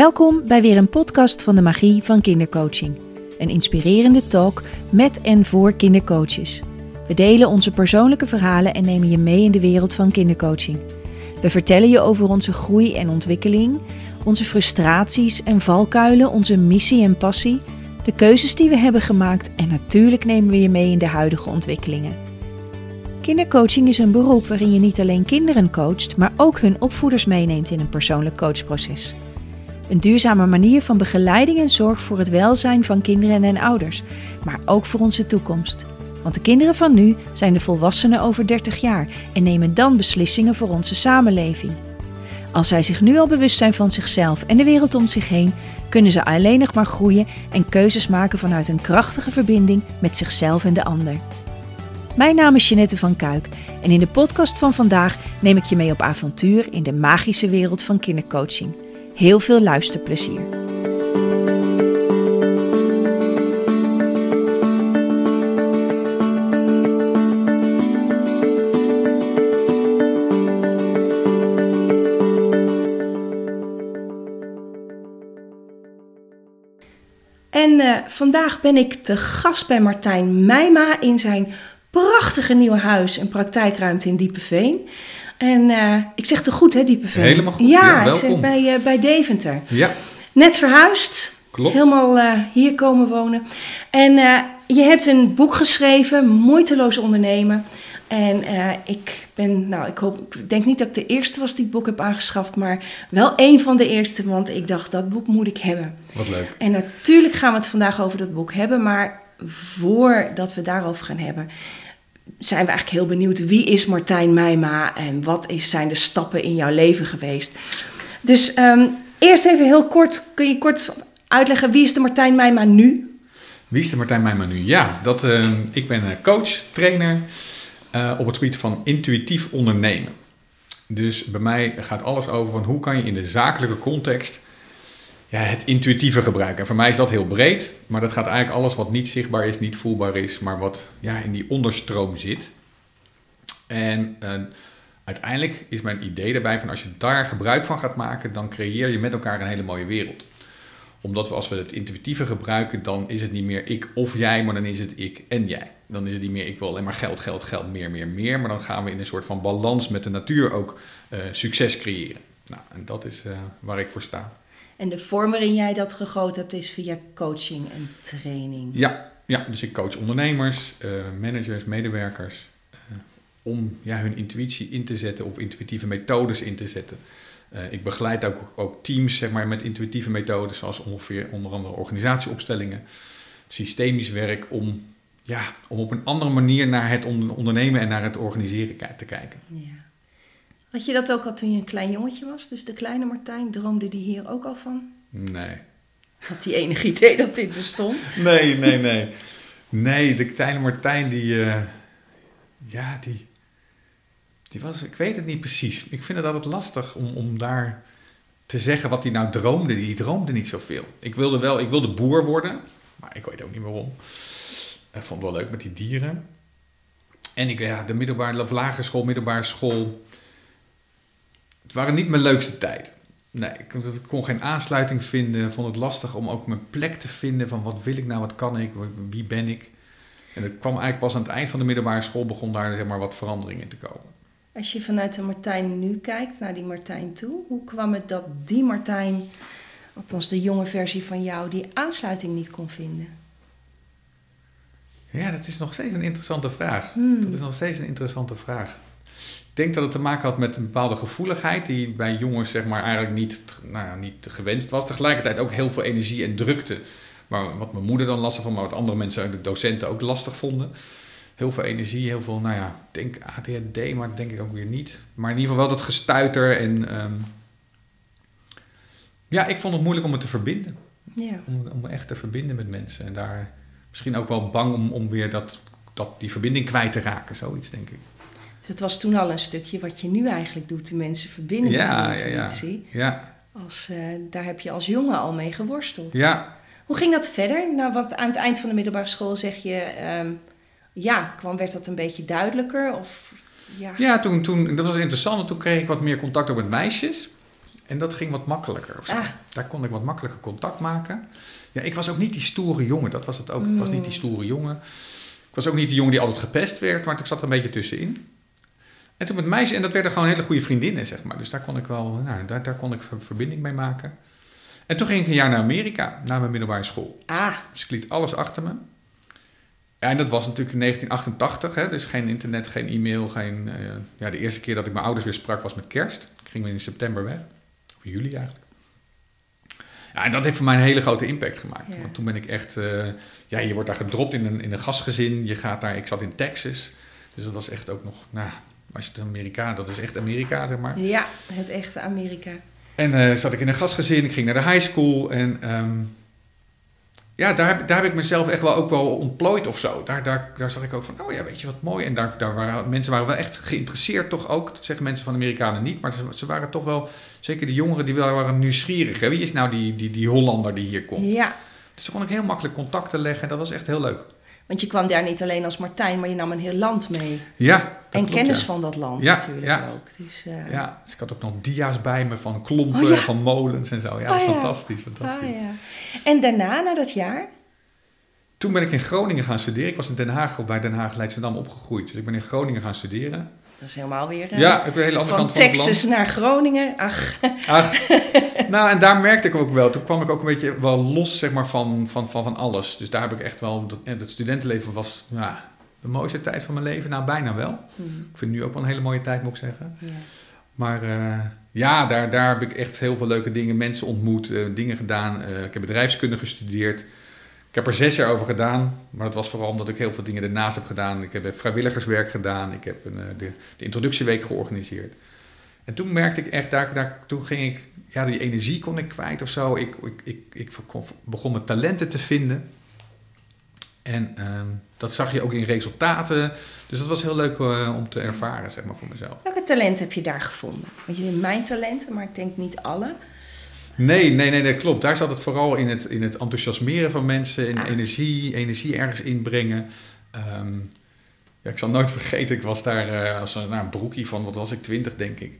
Welkom bij weer een podcast van de Magie van Kindercoaching. Een inspirerende talk met en voor kindercoaches. We delen onze persoonlijke verhalen en nemen je mee in de wereld van kindercoaching. We vertellen je over onze groei en ontwikkeling, onze frustraties en valkuilen, onze missie en passie, de keuzes die we hebben gemaakt en natuurlijk nemen we je mee in de huidige ontwikkelingen. Kindercoaching is een beroep waarin je niet alleen kinderen coacht, maar ook hun opvoeders meeneemt in een persoonlijk coachproces. Een duurzame manier van begeleiding en zorg voor het welzijn van kinderen en ouders, maar ook voor onze toekomst. Want de kinderen van nu zijn de volwassenen over 30 jaar en nemen dan beslissingen voor onze samenleving. Als zij zich nu al bewust zijn van zichzelf en de wereld om zich heen, kunnen ze alleen nog maar groeien en keuzes maken vanuit een krachtige verbinding met zichzelf en de ander. Mijn naam is Jeanette van Kuik en in de podcast van vandaag neem ik je mee op avontuur in de magische wereld van kindercoaching. Heel veel luisterplezier. En uh, vandaag ben ik te gast bij Martijn Meijma in zijn prachtige nieuwe huis en praktijkruimte in Diepeveen. En uh, ik zeg te goed, hè, Diepeveen? Helemaal goed. Ja, ja ik zeg bij, uh, bij Deventer. Ja. Net verhuisd. Klopt. Helemaal uh, hier komen wonen. En je hebt een boek geschreven, Moeiteloos ondernemen. En ik ben, nou, ik hoop, ik denk niet dat ik de eerste was die het boek heb aangeschaft, maar wel een van de eerste, want ik dacht, dat boek moet ik hebben. Wat leuk. En natuurlijk gaan we het vandaag over dat boek hebben, maar voordat we daarover gaan hebben, zijn we eigenlijk heel benieuwd wie is Martijn Meijma en wat zijn de stappen in jouw leven geweest. Dus um, eerst even heel kort, kun je kort uitleggen wie is de Martijn Meijma nu? Wie is de Martijn Meijma nu? Ja, dat, uh, ik ben coach, trainer uh, op het gebied van intuïtief ondernemen. Dus bij mij gaat alles over van hoe kan je in de zakelijke context ja, het intuïtieve gebruiken. En voor mij is dat heel breed, maar dat gaat eigenlijk alles wat niet zichtbaar is, niet voelbaar is, maar wat ja, in die onderstroom zit. En uh, uiteindelijk is mijn idee daarbij van als je daar gebruik van gaat maken, dan creëer je met elkaar een hele mooie wereld. Omdat we als we het intuïtieve gebruiken, dan is het niet meer ik of jij, maar dan is het ik en jij. Dan is het niet meer ik wil alleen maar geld, geld, geld, meer, meer, meer. Maar dan gaan we in een soort van balans met de natuur ook uh, succes creëren. Nou, en dat is uh, waar ik voor sta. En de vorm waarin jij dat gegoten hebt is via coaching en training. Ja, ja dus ik coach ondernemers, uh, managers, medewerkers. Uh, om ja, hun intuïtie in te zetten of intuïtieve methodes in te zetten. Uh, ik begeleid ook, ook teams zeg maar, met intuïtieve methodes, zoals ongeveer onder andere organisatieopstellingen, systemisch werk, om, ja, om op een andere manier naar het ondernemen en naar het organiseren te kijken. Ja. Had je dat ook al toen je een klein jongetje was? Dus de kleine Martijn, droomde die hier ook al van? Nee. Had hij enig idee dat dit bestond? Nee, nee, nee. Nee, de kleine Martijn die... Uh, ja, die... Die was... Ik weet het niet precies. Ik vind het altijd lastig om, om daar te zeggen wat hij nou droomde. Die droomde niet zoveel. Ik wilde wel... Ik wilde boer worden. Maar ik weet ook niet waarom. Ik vond het wel leuk met die dieren. En ik, ja, de middelbare, of lagere school, middelbare school het waren niet mijn leukste tijd. Nee, ik kon geen aansluiting vinden. Vond het lastig om ook mijn plek te vinden. Van wat wil ik nou, wat kan ik, wie ben ik. En het kwam eigenlijk pas aan het eind van de middelbare school begon daar zeg maar wat verandering in te komen. Als je vanuit de Martijn nu kijkt naar die Martijn toe, hoe kwam het dat die Martijn, althans de jonge versie van jou, die aansluiting niet kon vinden? Ja, dat is nog steeds een interessante vraag. Hmm. Dat is nog steeds een interessante vraag. Ik denk dat het te maken had met een bepaalde gevoeligheid die bij jongens zeg maar eigenlijk niet, nou ja, niet gewenst was. Tegelijkertijd ook heel veel energie en drukte. Maar wat mijn moeder dan lastig vond, maar wat andere mensen, de docenten ook lastig vonden. Heel veel energie, heel veel, nou ja, ik denk ADHD, maar dat denk ik ook weer niet. Maar in ieder geval wel dat gestuiter en... Um, ja, ik vond het moeilijk om het te verbinden. Ja. Om, om echt te verbinden met mensen. En daar misschien ook wel bang om, om weer dat, dat, die verbinding kwijt te raken, zoiets denk ik. Dus het was toen al een stukje wat je nu eigenlijk doet, de mensen verbinden ja, met de intuïtie. Ja, ja. Als, uh, daar heb je als jongen al mee geworsteld. Ja. Hoe ging dat verder? Nou, want aan het eind van de middelbare school zeg je, um, ja, kwam, werd dat een beetje duidelijker? Of, ja, ja toen, toen, dat was interessant, want toen kreeg ik wat meer contact ook met meisjes. En dat ging wat makkelijker. Ah. Daar kon ik wat makkelijker contact maken. Ja, ik was ook niet die stoere jongen. Dat was het ook. Ik was niet die stoere jongen. Ik was ook niet die jongen die altijd gepest werd, maar ik zat er een beetje tussenin. En toen met meisjes, en dat werden gewoon hele goede vriendinnen, zeg maar. Dus daar kon ik wel, nou, daar, daar kon ik ver- verbinding mee maken. En toen ging ik een jaar naar Amerika, naar mijn middelbare school. Ah, Dus ik liet alles achter me. Ja, en dat was natuurlijk in 1988, hè, dus geen internet, geen e-mail. Geen, eh, ja, de eerste keer dat ik mijn ouders weer sprak was met kerst. Ik ging weer in september weg, of juli eigenlijk. Ja, en dat heeft voor mij een hele grote impact gemaakt. Ja. Want toen ben ik echt, eh, ja, je wordt daar gedropt in een, in een gastgezin. Je gaat daar, ik zat in Texas, dus dat was echt ook nog, nou, als je het Amerika, dat is echt Amerika, zeg maar. ja, het echte Amerika. En eh, zat ik in een gastgezin, ik ging naar de high school en ehm, ja, daar, heb- daar heb ik mezelf echt wel ook wel ontplooid of zo. Daar, daar, daar zag ik ook van, oh ja, weet je wat mooi. En daar, daar waren mensen waren wel echt geïnteresseerd toch ook. Dat zeggen mensen van de Amerikanen niet, maar ze, ze waren toch wel, zeker de jongeren, die waren nieuwsgierig. Hè? Wie is nou die, die, die Hollander die hier komt? Ja, Dus toen kon ik heel makkelijk contacten leggen en dat was echt heel leuk. Want je kwam daar niet alleen als Martijn, maar je nam een heel land mee. Ja, en klopt, kennis ja. van dat land Ja, natuurlijk ja. ook. Dus, eh, Ja, dus ik had ook nog dia's bij me van klompen, Oh van molens en zo. Ja, was Oh fantastisch, fantastisch. ja. En daarna, na dat jaar? Toen ben ik in Groningen gaan studeren. Ik was in Den Haag, bij Den Haag Leidschendam opgegroeid. Dus ik ben in Groningen gaan studeren. Dat is helemaal weer... eh, ja, de hele andere van kant van Texas naar Groningen. Ach, Ach, nou, en daar merkte ik ook wel. Toen kwam ik ook een beetje wel los zeg maar, van, van, van, van alles. Dus daar heb ik echt wel... Het studentenleven was ja, de mooiste tijd van mijn leven. Nou, bijna wel. hm, Ik vind het nu ook wel een hele mooie tijd, moet ik zeggen. ja. Maar eh, ja, daar, daar heb ik echt heel veel leuke dingen, mensen ontmoet, eh, dingen gedaan. Eh, ik heb bedrijfskunde gestudeerd. Ik heb er zes jaar over gedaan, maar dat was vooral omdat ik heel veel dingen ernaast heb gedaan. Ik heb vrijwilligerswerk gedaan, ik heb een, eh, de, de introductieweek georganiseerd. En toen merkte ik echt, daar, daar, toen ging ik, ja, die energie kon ik kwijt of zo. Ik, ik, ik, ik begon mijn talenten te vinden. En ehm, dat zag je ook in resultaten. Dus dat was heel leuk eh, om te ervaren, zeg maar, voor mezelf. Welke talent heb je daar gevonden? Want je mijn talenten, maar ik denk niet alle. Nee, nee, nee, dat klopt. Daar zat het vooral in het, in het enthousiasmeren van mensen, in Ah. energie, energie ergens inbrengen. Ehm, ja, ik zal nooit vergeten, ik was daar eh, als een, nou, een broekie van, wat was ik, twintig denk ik.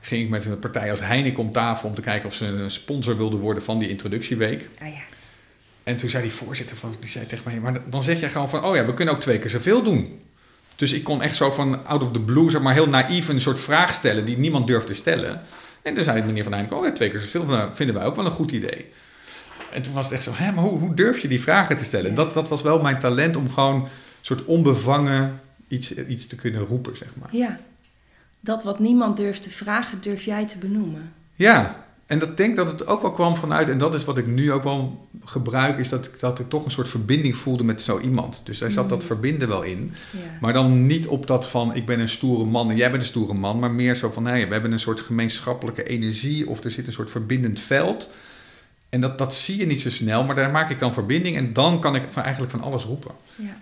Ging ik met een partij als Heineken om tafel om te kijken of ze een sponsor wilden worden van die introductieweek. Ah ja. En toen zei die voorzitter van, die zei tegen mij, maar dan zeg je gewoon van, oh ja, we kunnen ook twee keer zoveel doen. Dus ik kon echt zo van out of the blue, zeg maar heel naïef een soort vraag stellen die niemand durfde stellen. En toen zei de meneer van oh ja, twee keer zoveel vinden wij ook wel een goed idee. En toen was het echt zo, hè, maar hoe, hoe durf je die vragen te stellen? Dat, dat was wel mijn talent om gewoon een soort onbevangen iets, iets te kunnen roepen, zeg maar. Ja. Dat wat niemand durft te vragen, durf jij te benoemen. Ja, en dat denk dat het ook wel kwam vanuit, en dat is wat ik nu ook wel gebruik, is dat ik, dat ik toch een soort verbinding voelde met zo iemand. Dus daar zat dat Mhm. verbinden wel in. Ja. Maar dan niet op dat van ik ben een stoere man en jij bent een stoere man, maar meer zo van hey, we hebben een soort gemeenschappelijke energie of er zit een soort verbindend veld. En dat, dat zie je niet zo snel, maar daar maak ik dan verbinding en dan kan ik van, eigenlijk van alles roepen. Ja.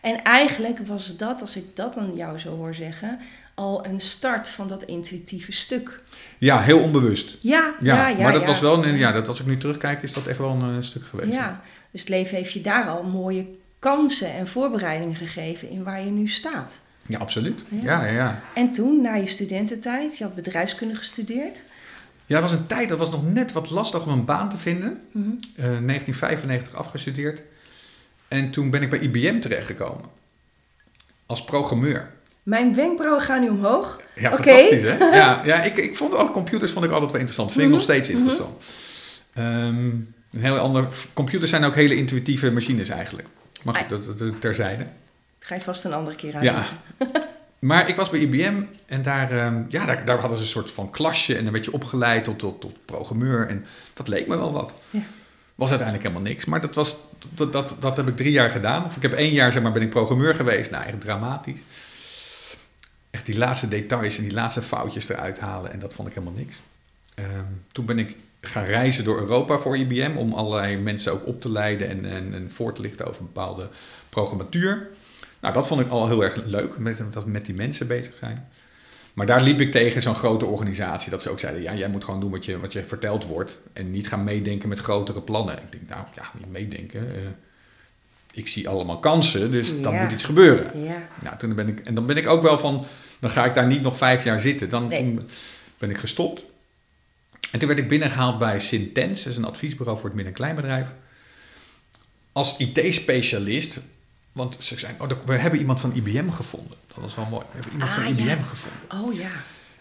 En eigenlijk was dat, als ik dat aan jou zo hoor zeggen, al een start van dat intuïtieve stuk. Ja, heel onbewust. Ja, Ja, ja, ja. maar dat ja. was wel, een, ja, dat als ik nu terugkijk, is dat echt wel een eh, stuk geweest. Ja, dus het leven heeft je daar al mooie kansen en voorbereidingen gegeven in waar je nu staat. Ja, absoluut. Ja. Ja, ja. En toen, na je studententijd, je had bedrijfskunde gestudeerd. Ja, dat was een tijd, dat was nog net wat lastig om een baan te vinden. Mhm. Eh, 1995 afgestudeerd. En toen ben ik bij IBM terechtgekomen. Als programmeur. Mijn wenkbrauwen gaan nu omhoog. Ja, fantastisch hè? Ja, ja ik, ik vond altijd computers vond ik altijd wel interessant. Vind ik nog Mhm, steeds mhm. interessant. Ehm, een heel ander, computers zijn ook hele intuïtieve machines eigenlijk. Maar goed, Ah. dat, dat terzijde. Ga je vast een andere keer uit. Ja. Maar ik was bij IBM en daar, ehm, ja, daar, daar hadden ze een soort van klasje en dan werd je opgeleid tot, tot, tot programmeur. En dat leek me wel wat. Ja. Was uiteindelijk helemaal niks. Maar dat, was, dat, dat, dat heb ik drie jaar gedaan. Of ik heb één jaar zeg maar, ben ik programmeur geweest. Nou, echt dramatisch. Echt die laatste details en die laatste foutjes eruit halen. En dat vond ik helemaal niks. Ehm, toen ben ik gaan reizen door Europa voor IBM. Om allerlei mensen ook op te leiden en, en, en voor te lichten over bepaalde programmatuur. Nou, dat vond ik al heel erg leuk, met, dat met die mensen bezig zijn. Maar daar liep ik tegen zo'n grote organisatie, dat ze ook zeiden, ja, jij moet gewoon doen wat je, wat je verteld wordt en niet gaan meedenken met grotere plannen. Ik denk, nou ja, niet meedenken. eh, ik zie allemaal kansen, dus dan moet iets gebeuren. Ja. Nou, toen ben ik, en dan ben ik ook wel van, dan ga ik daar niet nog vijf jaar zitten. Dan Nee. toen ben ik gestopt. En toen werd ik binnengehaald bij Sintens, dat is een adviesbureau voor het midden- en kleinbedrijf. Als IT-specialist, want ze zeiden, oh, we hebben iemand van IBM gevonden. Dat was wel mooi. We hebben iemand Ah, van IBM ja. gevonden. Oh ja.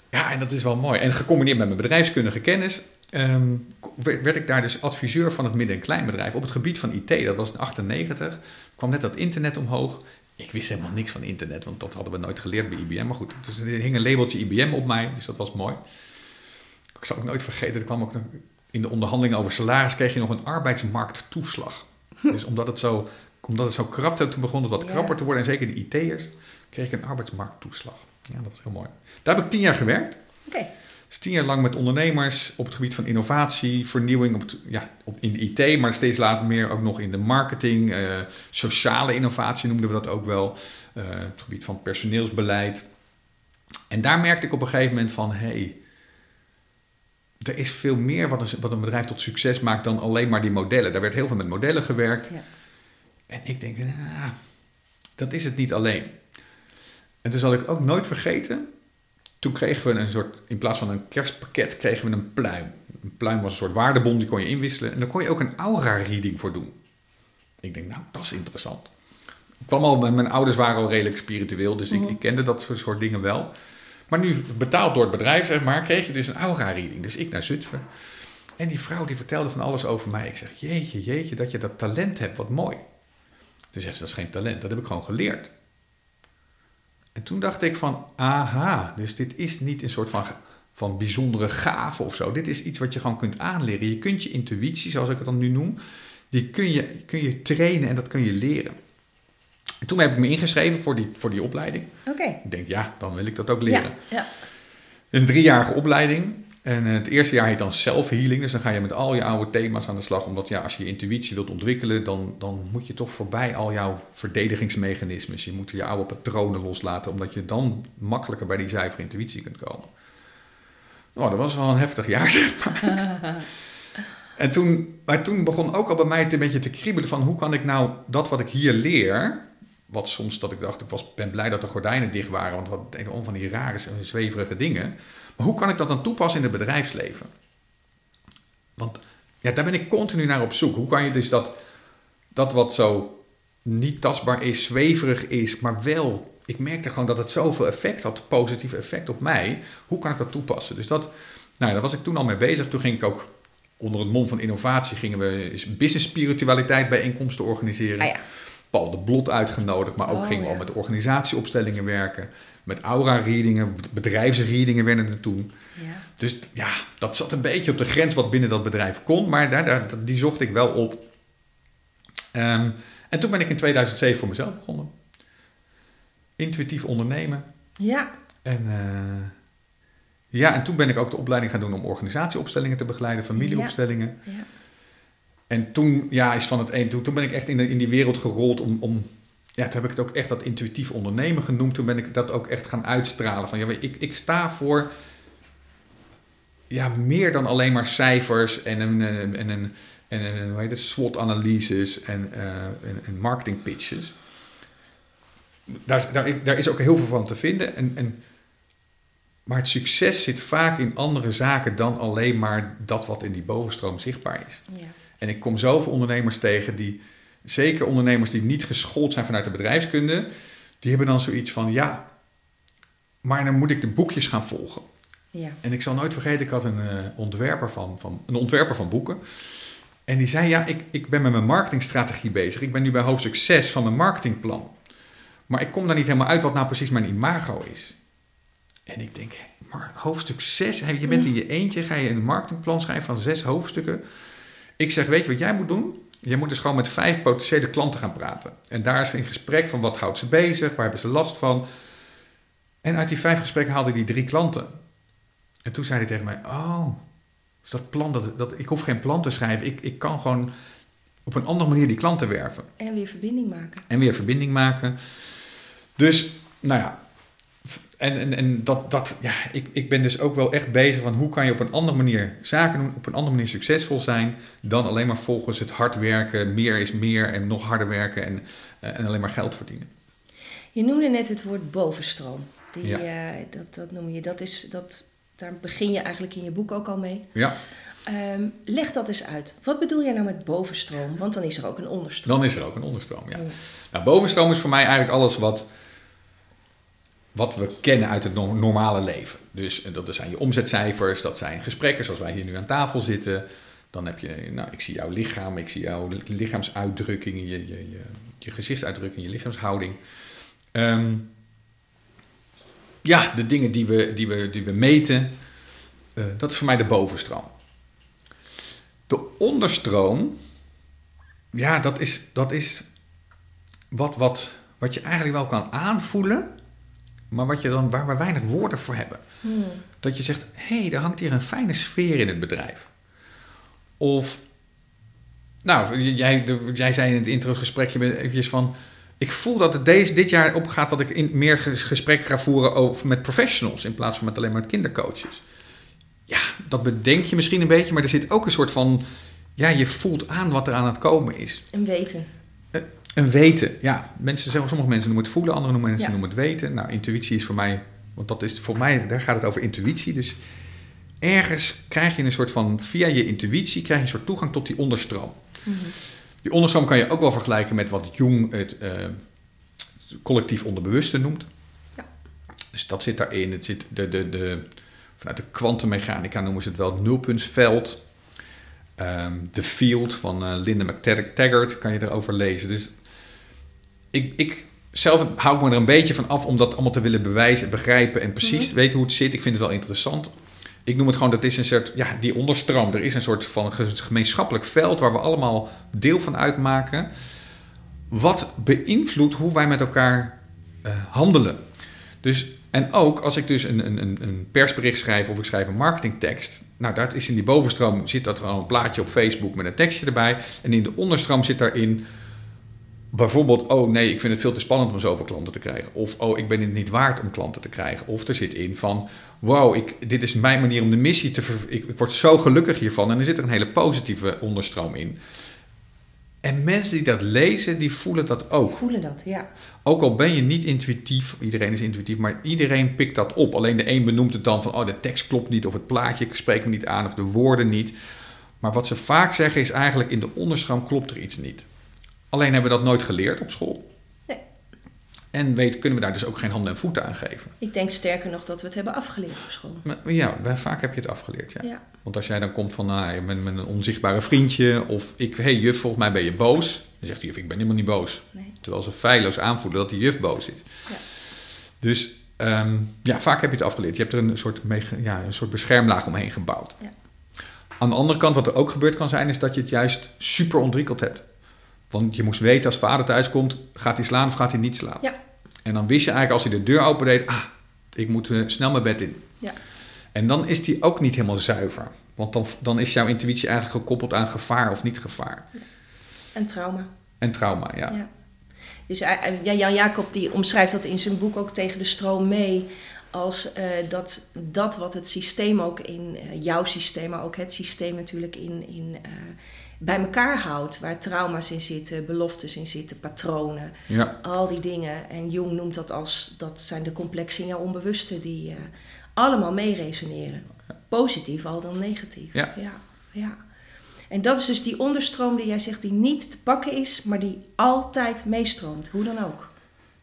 Ja, en dat is wel mooi. En gecombineerd met mijn bedrijfskundige kennis ehm, werd werd ik daar dus adviseur van het midden- en kleinbedrijf op het gebied van IT. Dat was in 98. kwam net dat internet omhoog. Ik wist helemaal niks van internet, want dat hadden we nooit geleerd bij IBM. Maar goed, dus er hing een labeltje IBM op mij, dus dat was mooi. Ik zal ook nooit vergeten, er kwam ook in de onderhandelingen over salaris kreeg je nog een arbeidsmarkttoeslag. Dus omdat het zo, omdat het zo krapte, toen begon het wat krapper te worden. En zeker de IT'ers kreeg ik een arbeidsmarkttoeslag. Ja, dat was heel mooi. Daar heb ik tien jaar gewerkt. Oké. Dus tien jaar lang met ondernemers op het gebied van innovatie, vernieuwing op het, ja, op, in de IT, maar steeds later meer ook nog in de marketing, eh, sociale innovatie noemden we dat ook wel, eh, het gebied van personeelsbeleid. En daar merkte ik op een gegeven moment van, hé, hey, er is veel meer wat een, wat een bedrijf tot succes maakt dan alleen maar die modellen. Daar werd heel veel met modellen gewerkt. Ja. En ik denk, nou, dat is het niet alleen. En toen zal ik ook nooit vergeten, toen kregen we een soort, in plaats van een kerstpakket, kregen we een pluim. Een pluim was een soort waardebon, die kon je inwisselen. En daar kon je ook een aura-reading voor doen. Ik denk, nou, dat is interessant. Ik kwam al, mijn ouders waren al redelijk spiritueel, dus ik, Mhm. ik kende dat soort- soort dingen wel. Maar nu, betaald door het bedrijf, zeg maar, kreeg je dus een aura-reading. Dus ik naar Zutphen. En die vrouw die vertelde van alles over mij. Ik zeg, jeetje, jeetje, dat je dat talent hebt, wat mooi. Toen zegt ze, dat is geen talent, dat heb ik gewoon geleerd. En toen dacht ik van, aha, dus dit is niet een soort van, van bijzondere gave of zo. Dit is iets wat je gewoon kunt aanleren. Je kunt je intuïtie, zoals ik het dan nu noem, die kun je, kun je trainen en dat kun je leren. En toen heb ik me ingeschreven voor die, voor die opleiding. Oké. Ik denk, ja, dan wil ik dat ook leren. Ja, ja. Een driejarige opleiding. En eh, het eerste jaar heet dan self-healing. Dus dan ga je met al je oude thema's aan de slag. Omdat ja, als je je intuïtie wilt ontwikkelen, dan, dan moet je toch voorbij al jouw verdedigingsmechanismes. Je moet je oude patronen loslaten, omdat je dan makkelijker bij die zuivere intuïtie kunt komen. Nou, dat was wel een heftig jaar, zeg maar. en toen, maar toen begon ook al bij mij een beetje te kriebelen van hoe kan ik nou dat wat ik hier leer, wat soms dat ik dacht, ik was, ben blij dat de gordijnen dicht waren, want wat denk om van die rare zweverige dingen. Maar hoe kan ik dat dan toepassen in het bedrijfsleven? Want ja, daar ben ik continu naar op zoek. Hoe kan je dus dat, dat wat zo niet tastbaar is, zweverig is, maar wel, ik merkte gewoon dat het zoveel effect had, positief effect op mij. Hoe kan ik dat toepassen? Dus dat, nou, daar was ik toen al mee bezig. Toen ging ik ook onder het mom van innovatie gingen we business spiritualiteit bijeenkomsten organiseren. Ah ja. Paul de Blot uitgenodigd, maar ook Oh, gingen we ja. al met organisatieopstellingen werken. Met aura-readingen, bedrijfsreadingen werden er toen. ja. Dus ja, dat zat een beetje op de grens wat binnen dat bedrijf kon, maar daar, daar, die zocht ik wel op. Ehm, en toen ben ik in 2007 voor mezelf begonnen. Intuïtief ondernemen. Ja. En, eh, ja, en toen ben ik ook de opleiding gaan doen om organisatieopstellingen te begeleiden, familieopstellingen. Ja. En toen, ja, is van het een, toen, toen ben ik echt in, de, in die wereld gerold om, om, ja, toen heb ik het ook echt dat intuïtief ondernemen genoemd. Toen ben ik dat ook echt gaan uitstralen van, ja, ik, ik sta voor, ja, meer dan alleen maar cijfers en een, en een, en hoe heet het, SWOT-analyses en, eh en, en marketing pitches. Daar, daar, daar is ook heel veel van te vinden. En, en, maar het succes zit vaak in andere zaken dan alleen maar dat wat in die bovenstroom zichtbaar is. Ja. En ik kom zoveel ondernemers tegen die, zeker ondernemers die niet geschoold zijn vanuit de bedrijfskunde, die hebben dan zoiets van, ja, maar dan moet ik de boekjes gaan volgen. Ja. En ik zal nooit vergeten, ik had een, eh, ontwerper, van, van, een ontwerper van boeken. En die zei, ja, ik, ik ben met mijn marketingstrategie bezig. Ik ben nu bij hoofdstuk 6 van mijn marketingplan. Maar ik kom daar niet helemaal uit wat nou precies mijn imago is. En ik denk, maar hoofdstuk 6, hé, je bent in je eentje, ga je een marketingplan schrijven van zes hoofdstukken. Ik zeg, weet je wat jij moet doen? Jij moet dus gewoon met vijf potentiële klanten gaan praten. En daar is in gesprek van wat houdt ze bezig, waar hebben ze last van. En uit die vijf gesprekken haalde hij drie klanten. En toen zei hij tegen mij, oh, dus dat plan, dat, dat, ik hoef geen plan te schrijven. Ik, ik kan gewoon op een andere manier die klanten werven. En weer verbinding maken. En weer verbinding maken. Dus, nou ja. En, en, en dat, dat, ja, ik, ik ben dus ook wel echt bezig van hoe kan je op een andere manier zaken doen, op een andere manier succesvol zijn, dan alleen maar volgens het hard werken, meer is meer en nog harder werken en, eh, en alleen maar geld verdienen. Je noemde net het woord bovenstroom. Die, Ja. eh, dat, dat noem je. Dat is, dat daar begin je eigenlijk in je boek ook al mee. Ja. Ehm, leg dat eens uit. Wat bedoel jij nou met bovenstroom? Want dan is er ook een onderstroom. Dan is er ook een onderstroom, ja. Nou, bovenstroom is voor mij eigenlijk alles wat, wat we kennen uit het normale leven. Dus eh, dat zijn je omzetcijfers, dat zijn gesprekken zoals wij hier nu aan tafel zitten. Dan heb je, nou, ik zie jouw lichaam, ik zie jouw lichaamsuitdrukkingen, je, je, je, gezichtsuitdrukking, je lichaamshouding. Ehm, ja, de dingen die we, die we, die we meten, uh, dat is voor mij de bovenstroom. De onderstroom, ja, dat is, dat is wat, wat, wat je eigenlijk wel kan aanvoelen, maar wat je dan, waar we weinig woorden voor hebben. Hmm. Dat je zegt, hé, hey, er hangt hier een fijne sfeer in het bedrijf. Of, nou, jij, jij zei in het introgesprekje eventjes van... Ik voel dat het deze, dit jaar opgaat dat ik in, meer gesprek ga voeren over, met professionals... in plaats van met alleen maar kindercoaches. Ja, dat bedenk je misschien een beetje, maar er zit ook een soort van... Ja, je voelt aan wat er aan het komen is. Een weten. Een, weten, ja. Mensen, sommige mensen noemen het voelen, andere mensen noemen het weten. Nou, intuïtie is voor mij... Want dat is voor mij, daar gaat het over intuïtie. Dus ergens krijg je een soort van, via je intuïtie, krijg je een soort toegang tot die onderstroom. Mhm. Die onderstroom kan je ook wel vergelijken met wat Jung het uh, collectief onderbewuste noemt. Ja. Dus dat zit daarin. Het zit de, de, de, vanuit de kwantummechanica noemen ze het wel het nulpuntsveld. Um, de field van uh, Linda McTaggart kan je erover lezen. Dus ik, ik zelf hou ik me er een beetje van af om dat allemaal te willen bewijzen, begrijpen en precies mm weten hoe het zit. Ik vind het wel interessant ik noem het gewoon, dat is een soort, ja, die onderstroom. Er is een soort van gemeenschappelijk veld waar we allemaal deel van uitmaken. Wat beïnvloedt hoe wij met elkaar uh, handelen. Dus, en ook als ik dus een, een, een persbericht schrijf of ik schrijf een marketingtekst. Nou, dat is in die bovenstroom zit dat er al een plaatje op Facebook met een tekstje erbij. En in de onderstroom zit daarin bijvoorbeeld, oh nee, ik vind het veel te spannend om zoveel klanten te krijgen. Of, oh, ik ben het niet waard om klanten te krijgen. Of er zit in van, wow, ik, dit is mijn manier om de missie te... Ver, ik, ik word zo gelukkig hiervan. En er zit er een hele positieve onderstroom in. En mensen die dat lezen, die voelen dat ook. Voelen dat, ja. Ook al ben je niet intuïtief, iedereen is intuïtief, maar iedereen pikt dat op. Alleen de een benoemt het dan van, oh, de tekst klopt niet, of het plaatje spreekt me niet aan, of de woorden niet. Maar wat ze vaak zeggen is eigenlijk, in de onderstroom klopt er iets niet. Alleen hebben we dat nooit geleerd op school. Nee. En weet, kunnen we daar dus ook geen handen en voeten aan geven. Ik denk sterker nog dat we het hebben afgeleerd op school. Maar, ja, vaak heb je het afgeleerd, ja. ja. Want als jij dan komt van nou, met, met een onzichtbare vriendje... of ik, hé hey, juf, volgens mij ben je boos. Dan zegt de juf, ik ben helemaal niet boos. Nee. Terwijl ze feilloos aanvoelen dat die juf boos is. Ja. Dus ehm, ja, vaak heb je het afgeleerd. Je hebt er een soort, ja, een soort beschermlaag omheen gebouwd. Ja. Aan de andere kant, wat er ook gebeurd kan zijn... is dat je het juist super ontwikkeld hebt. Want je moest weten als vader thuis komt, gaat hij slaan of gaat hij niet slaan? Ja. En dan wist je eigenlijk als hij de deur opendeed, ah, ik moet uh, snel mijn bed in. Ja. En dan is die ook niet helemaal zuiver. Want dan, dan is jouw intuïtie eigenlijk gekoppeld aan gevaar of niet gevaar. Ja. En trauma. En trauma, ja. ja. Dus uh, Jan Jacob die omschrijft dat in zijn boek ook tegen de stroom mee. Als uh, dat, dat wat het systeem ook in, jouw systeem, maar ook het systeem natuurlijk in, in bij elkaar houdt. Waar trauma's in zitten, beloftes in zitten, patronen. Ja. Al die dingen. En Jung noemt dat als, dat zijn de complexe in jouw onbewuste die uh, allemaal meeresoneren. Positief al dan negatief. Ja. ja. ja. En dat is dus die onderstroom die jij zegt die niet te pakken is, maar die altijd meestroomt, hoe dan ook.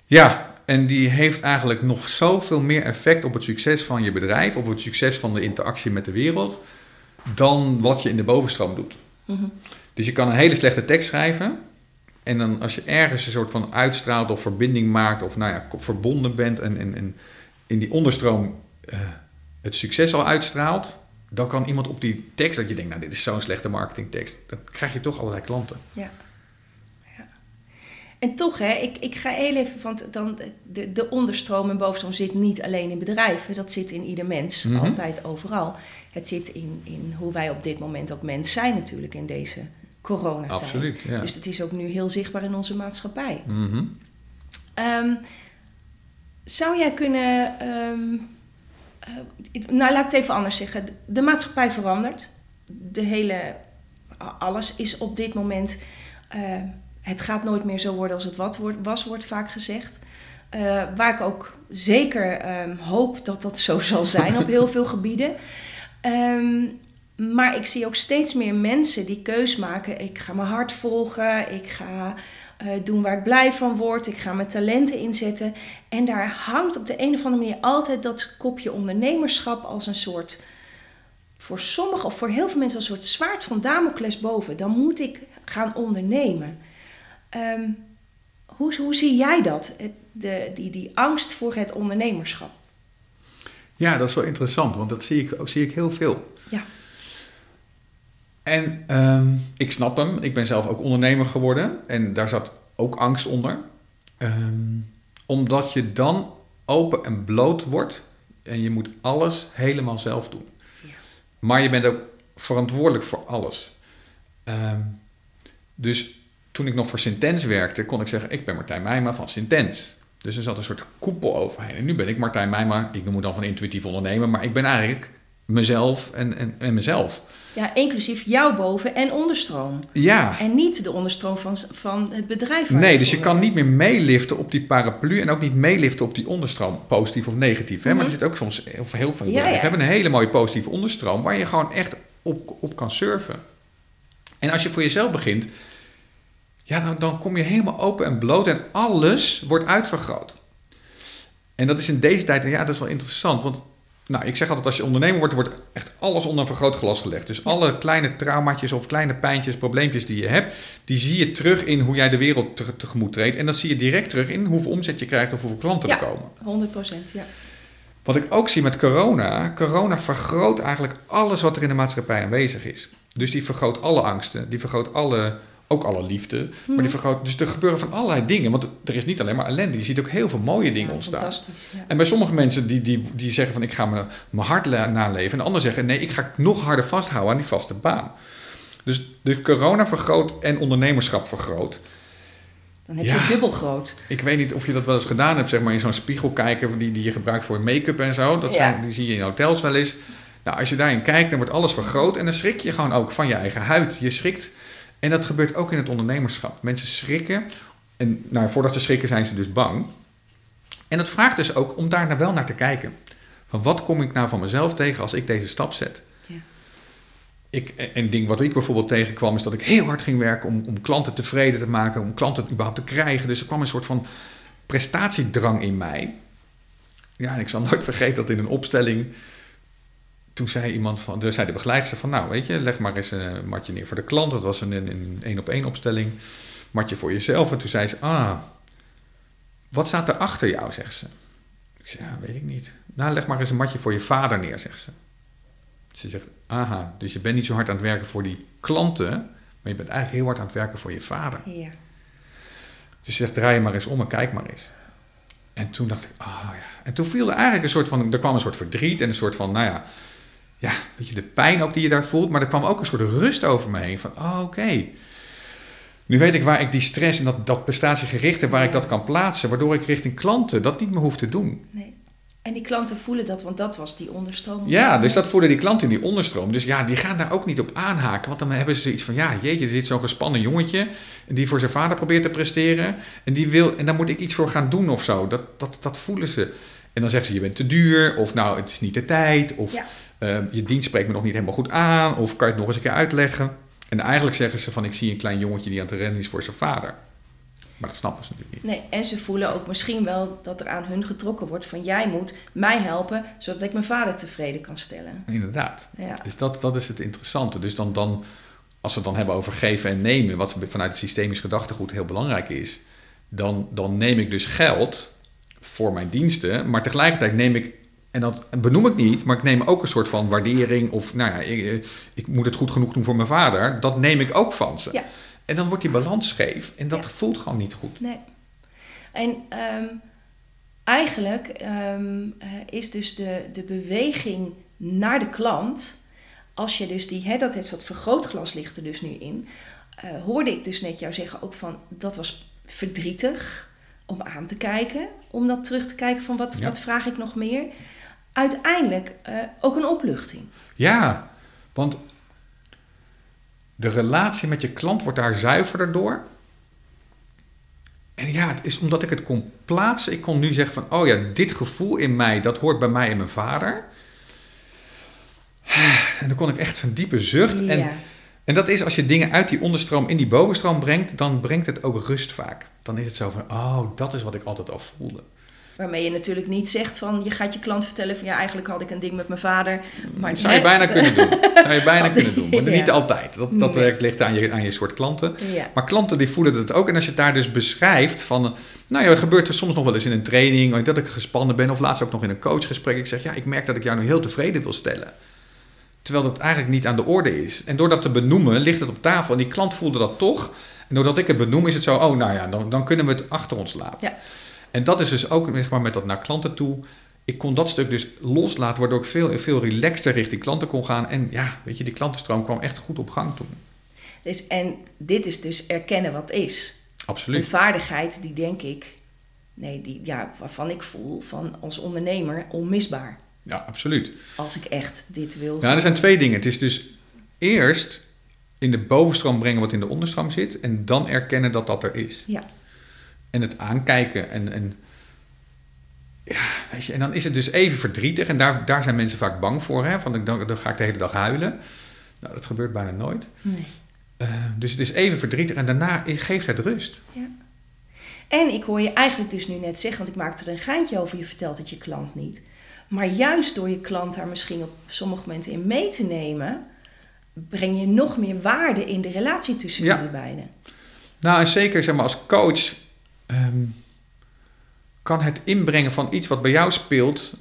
Ja, en die heeft eigenlijk nog zoveel meer effect op het succes van je bedrijf, of het succes van de interactie met de wereld, dan wat je in de bovenstroom doet. Mhm. Dus je kan een hele slechte tekst schrijven. En dan als je ergens een soort van uitstraalt of verbinding maakt, of nou ja, verbonden bent en, en, en in die onderstroom uh, het succes al uitstraalt, dan kan iemand op die tekst dat je denkt, nou dit is zo'n slechte marketingtekst, dan krijg je toch allerlei klanten. Ja. En toch, hè, ik, ik ga heel even, want dan, de, de onderstroom en bovenstroom zit niet alleen in bedrijven, dat zit in ieder mens, mhm. altijd overal het zit in, in hoe wij op dit moment ook mens zijn natuurlijk in deze coronatijd. Absoluut, ja. Dus het is ook nu heel zichtbaar in onze maatschappij. Mhm. Ehm, zou jij kunnen... Um, uh, nou, laat ik het even anders zeggen. De maatschappij verandert. De hele... Alles is op dit moment... Uh, het gaat nooit meer zo worden als het wat wordt, was, wordt vaak gezegd. Uh, waar ik ook zeker um, hoop dat dat zo zal zijn op heel veel gebieden. Um, maar ik zie ook steeds meer mensen die keus maken. Ik ga mijn hart volgen. Ik ga uh, doen waar ik blij van word. Ik ga mijn talenten inzetten. En daar hangt op de een of andere manier altijd dat kopje ondernemerschap als een soort. Voor sommigen of voor heel veel mensen als een soort zwaard van Damocles boven. Dan moet ik gaan ondernemen. Um, hoe, hoe zie jij dat? De, die, die angst voor het ondernemerschap. Ja, dat is wel interessant, want dat zie ik, zie ik heel veel. Ja. En um, ik snap hem. Ik ben zelf ook ondernemer geworden. En daar zat ook angst onder. Um, omdat je dan open en bloot wordt. En je moet alles helemaal zelf doen. Ja. Maar je bent ook verantwoordelijk voor alles. Um, dus toen ik nog voor Sintens werkte, kon ik zeggen: Ik ben Martijn Meijma van Sintens. Dus er zat een soort koepel overheen. En nu ben ik Martijn Meijma, ik noem me dan van intuïtief ondernemer, maar ik ben eigenlijk mezelf en, en, en mezelf. Ja, inclusief jouw boven- en onderstroom. Ja. En niet de onderstroom van, van het bedrijf. Nee, dus je kan niet meer meeliften op die paraplu en ook niet meeliften op die onderstroom, positief of negatief. Hè? Maar er mhm. zit ook soms, of heel veel bedrijven ja, hebben een hele mooie positieve onderstroom waar je gewoon echt op, op kan surfen. En als je voor jezelf begint, ja, dan, dan kom je helemaal open en bloot en alles wordt uitvergroot. En dat is in deze tijd, ja, dat is wel interessant, want nou, ik zeg altijd, als je ondernemer wordt, wordt echt alles onder een vergrootglas gelegd. Dus alle kleine traumaatjes of kleine pijntjes, probleempjes die je hebt, die zie je terug in hoe jij de wereld te, tegemoet treedt. En dat zie je direct terug in hoeveel omzet je krijgt of hoeveel klanten er komen. 100 procent, ja. Wat ik ook zie met corona, corona vergroot eigenlijk alles wat er in de maatschappij aanwezig is. Dus die vergroot alle angsten, die vergroot alle ook alle liefde. Maar die mhm. vergroot, dus er gebeuren van allerlei dingen. Want er is niet alleen maar ellende. Je ziet ook heel veel mooie dingen ja, ontstaan. Fantastisch, ja. En bij sommige mensen die, die, die zeggen van ik ga mijn, mijn hart naleven. En anderen zeggen nee, ik ga nog harder vasthouden aan die vaste baan. Dus, dus corona vergroot en ondernemerschap vergroot. Dan heb je het dubbel groot. Ik weet niet of je dat wel eens gedaan hebt, zeg maar in zo'n spiegel kijken die, die je gebruikt voor make-up en zo. Dat zijn, die zie je in hotels wel eens. Nou, als je daarin kijkt, dan wordt alles vergroot en dan schrik je gewoon ook van je eigen huid. Je schrikt en dat gebeurt ook in het ondernemerschap. Mensen schrikken. En nou, voordat ze schrikken zijn ze dus bang. En dat vraagt dus ook om daar wel naar te kijken. Van wat kom ik nou van mezelf tegen als ik deze stap zet? Ja. Ik, een ding wat ik bijvoorbeeld tegenkwam is dat ik heel hard ging werken om, om klanten tevreden te maken, om klanten überhaupt te krijgen. Dus er kwam een soort van prestatiedrang in mij. Ja, en ik zal nooit vergeten dat in een opstelling toen zei iemand van, de, zei de begeleidster van, nou weet je, leg maar eens een matje neer voor de klant. Dat was een, een één op één opstelling. Matje voor jezelf. En toen zei ze, ah, wat staat er achter jou, zegt ze. Ik zei, ja, weet ik niet. Nou, leg maar eens een matje voor je vader neer, zegt ze. Ze zegt, aha, dus je bent niet zo hard aan het werken voor die klanten, maar je bent eigenlijk heel hard aan het werken voor je vader. Ja. Dus ze zegt, draai je maar eens om en kijk maar eens. En toen dacht ik, ah ja. En toen viel er eigenlijk een soort van, er kwam een soort verdriet en een soort van, nou ja, ja, weet je, de pijn ook die je daar voelt. Maar er kwam ook een soort rust over me heen. Van, oh, oké. Nu weet ik waar ik die stress en dat, dat prestatiegerichte, waar ik dat kan plaatsen. Waardoor ik richting klanten dat niet meer hoef te doen. Nee. En die klanten voelen dat, want dat was die onderstroom. Ja, dus dat voelen die klanten in die onderstroom. Dus ja, die gaan daar ook niet op aanhaken. Want dan hebben ze zoiets van, ja, jeetje, er zit zo'n gespannen jongetje... die voor zijn vader probeert te presteren. En, die wil, en daar moet ik iets voor gaan doen of zo. Dat, dat, dat voelen ze. En dan zeggen ze, je bent te duur. Of nou, het is niet de tijd. Of ja. Ehm, je dienst spreekt me nog niet helemaal goed aan, of kan je het nog eens een keer uitleggen? En eigenlijk zeggen ze van ik zie een klein jongetje die aan het rennen is voor zijn vader. Maar dat snappen ze natuurlijk niet. Nee, en ze voelen ook misschien wel dat er aan hun getrokken wordt van jij moet mij helpen zodat ik mijn vader tevreden kan stellen. Inderdaad. Ja. Dus dat, dat is het interessante. Dus dan, dan, als we het dan hebben over geven en nemen, wat vanuit het systemisch gedachtegoed heel belangrijk is, dan, dan neem ik dus geld voor mijn diensten, maar tegelijkertijd neem ik en dat benoem ik niet, maar ik neem ook een soort van waardering. Of nou ja, ik, eh, ik moet het goed genoeg doen voor mijn vader. Dat neem ik ook van ze. Ja. En dan wordt die balans scheef. En dat voelt gewoon niet goed. Nee. En ehm, eigenlijk ehm, eh, is dus de, de beweging naar de klant. Als je dus die, hè, dat heeft dat vergrootglas ligt er dus nu in. Uh, hoorde ik dus net jou zeggen ook van dat was verdrietig om aan te kijken. Om dat terug te kijken van wat, wat vraag ik nog meer uiteindelijk uh, ook een opluchting. Ja, want de relatie met je klant wordt daar zuiverder door. En ja, het is omdat ik het kon plaatsen. Ik kon nu zeggen van, oh ja, dit gevoel in mij, dat hoort bij mij en mijn vader. En dan kon ik echt een diepe zucht. Ja. En, en dat is als je dingen uit die onderstroom in die bovenstroom brengt, dan brengt het ook rust vaak. Dan is het zo van, oh, dat is wat ik altijd al voelde. Waarmee je natuurlijk niet zegt van je gaat je klant vertellen van ja, eigenlijk had ik een ding met mijn vader. Maar Zou je bijna kunnen doen. Zou je bijna kunnen doen. Maar Ja. niet altijd. Dat, dat Nee. ligt aan je, aan je soort klanten. Ja. Maar klanten die voelen dat ook. En als je het daar dus beschrijft van... Nou ja, er gebeurt er soms nog wel eens in een training... dat ik gespannen ben of laatst ook nog in een coachgesprek. Ik zeg, ja, ik merk dat ik jou nu heel tevreden wil stellen. Terwijl dat eigenlijk niet aan de orde is. En door dat te benoemen ligt het op tafel. En die klant voelde dat toch. En doordat ik het benoem is het zo... Oh, nou ja, dan, dan kunnen we het achter ons laten. Ja. En dat is dus ook zeg maar, met dat naar klanten toe... Ik kon dat stuk dus loslaten, waardoor ik veel, veel relaxter richting klanten kon gaan. En ja, weet je, die klantenstroom kwam echt goed op gang toen. Dus, en dit is dus erkennen wat is. Een Absoluut. vaardigheid die denk ik, nee, die, ja, waarvan ik voel van als ondernemer onmisbaar. Ja, absoluut. Als ik echt dit wil. Ja, er zijn twee dingen. Het is dus eerst in de bovenstroom brengen wat in de onderstroom zit. En dan erkennen dat dat er is. Ja. En het aankijken. En, en, ja, weet je, en dan is het dus even verdrietig. En daar, daar zijn mensen vaak bang voor. Hè? Van, dan, dan ga ik de hele dag huilen. Nou, dat gebeurt bijna nooit. Nee. Eh, dus het is even verdrietig. En daarna geeft het rust. Ja. En ik hoor je eigenlijk dus nu net zeggen, want ik maakte er een geintje over, je vertelt het je klant niet. Maar juist door je klant daar misschien op sommige momenten in mee te nemen, breng je nog meer waarde in de relatie tussen Ja. jullie beiden. Nou, en zeker zeg maar, als coach ehm, kan het inbrengen van iets wat bij jou speelt,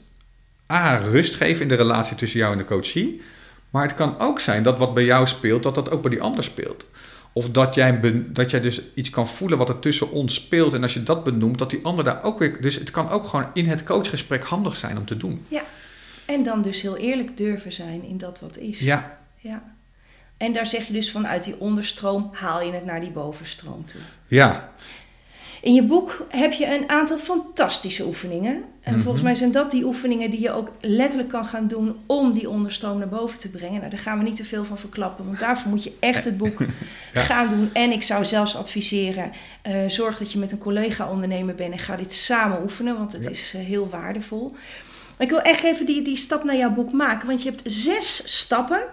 A, rust geven in de relatie tussen jou en de coachie. Maar het kan ook zijn dat wat bij jou speelt, dat dat ook bij die ander speelt. Of dat jij, dat jij dus iets kan voelen wat er tussen ons speelt. En als je dat benoemt, dat die ander daar ook weer... Dus het kan ook gewoon in het coachgesprek handig zijn om te doen. En dan dus heel eerlijk durven zijn in dat wat is. Ja, Ja. En daar zeg je dus vanuit die onderstroom haal je het naar die bovenstroom toe. ja, In je boek heb je een aantal fantastische oefeningen. En Mhm. volgens mij zijn dat die oefeningen die je ook letterlijk kan gaan doen om die onderstroom naar boven te brengen. Nou, daar gaan we niet te veel van verklappen, want daarvoor moet je echt het boek Ja. gaan doen. En ik zou zelfs adviseren, eh, zorg dat je met een collega ondernemer bent en ga dit samen oefenen, want het Ja. is eh, heel waardevol. Maar ik wil echt even die, die stap naar jouw boek maken, want je hebt zes stappen.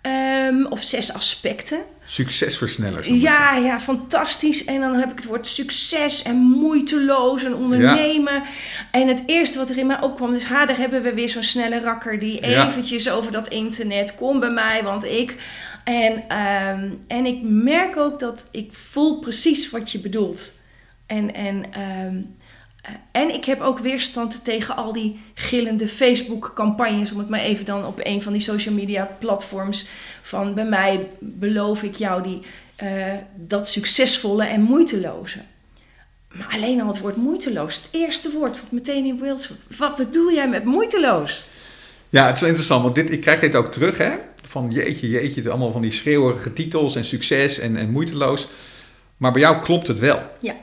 ehm, of zes aspecten. Succesversnellers. Ja, ja, fantastisch. En dan heb ik het woord succes en moeiteloos en ondernemen. En het eerste wat er in mij opkwam, dus ha, daar hebben we weer zo'n snelle rakker die Ja. eventjes over dat internet, kom bij mij, want ik... En, ehm, en ik merk ook dat ik voel precies wat je bedoelt. En, en, eh, en ik heb ook weerstand tegen al die gillende Facebook-campagnes, om het maar even dan op een van die social media platforms van bij mij beloof ik jou die, eh, dat succesvolle en moeiteloze. Maar alleen al het woord moeiteloos, het eerste woord wat meteen in beeld. Wat bedoel jij met moeiteloos? Ja, het is wel interessant, want dit, ik krijg dit ook terug, hè? Van jeetje, jeetje, het allemaal van die schreeuwerige titels en succes en, en moeiteloos. Maar bij jou klopt het wel. Ja.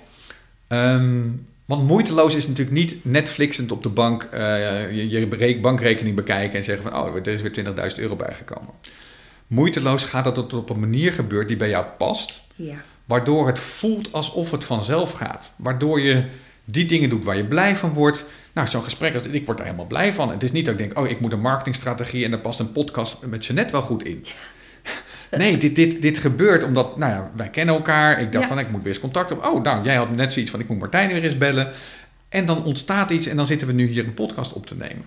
Ehm, want moeiteloos is natuurlijk niet Netflixend op de bank eh, je, je bankrekening bekijken en zeggen van, oh, er is weer 20.000 euro bijgekomen. Moeiteloos gaat dat het op een manier gebeurt die bij jou past, Ja. waardoor het voelt alsof het vanzelf gaat. Waardoor je die dingen doet waar je blij van wordt. Nou, zo'n gesprek als dit, ik word er helemaal blij van. Het is niet dat ik denk, oh, ik moet een marketingstrategie en daar past een podcast met net wel goed in. Nee, dit, dit, dit gebeurt omdat, nou ja, wij kennen elkaar. Ik dacht Ja. van, ik moet weer eens contact op. Oh, nou, jij had net zoiets van, ik moet Martijn weer eens bellen. En dan ontstaat iets en dan zitten we nu hier een podcast op te nemen.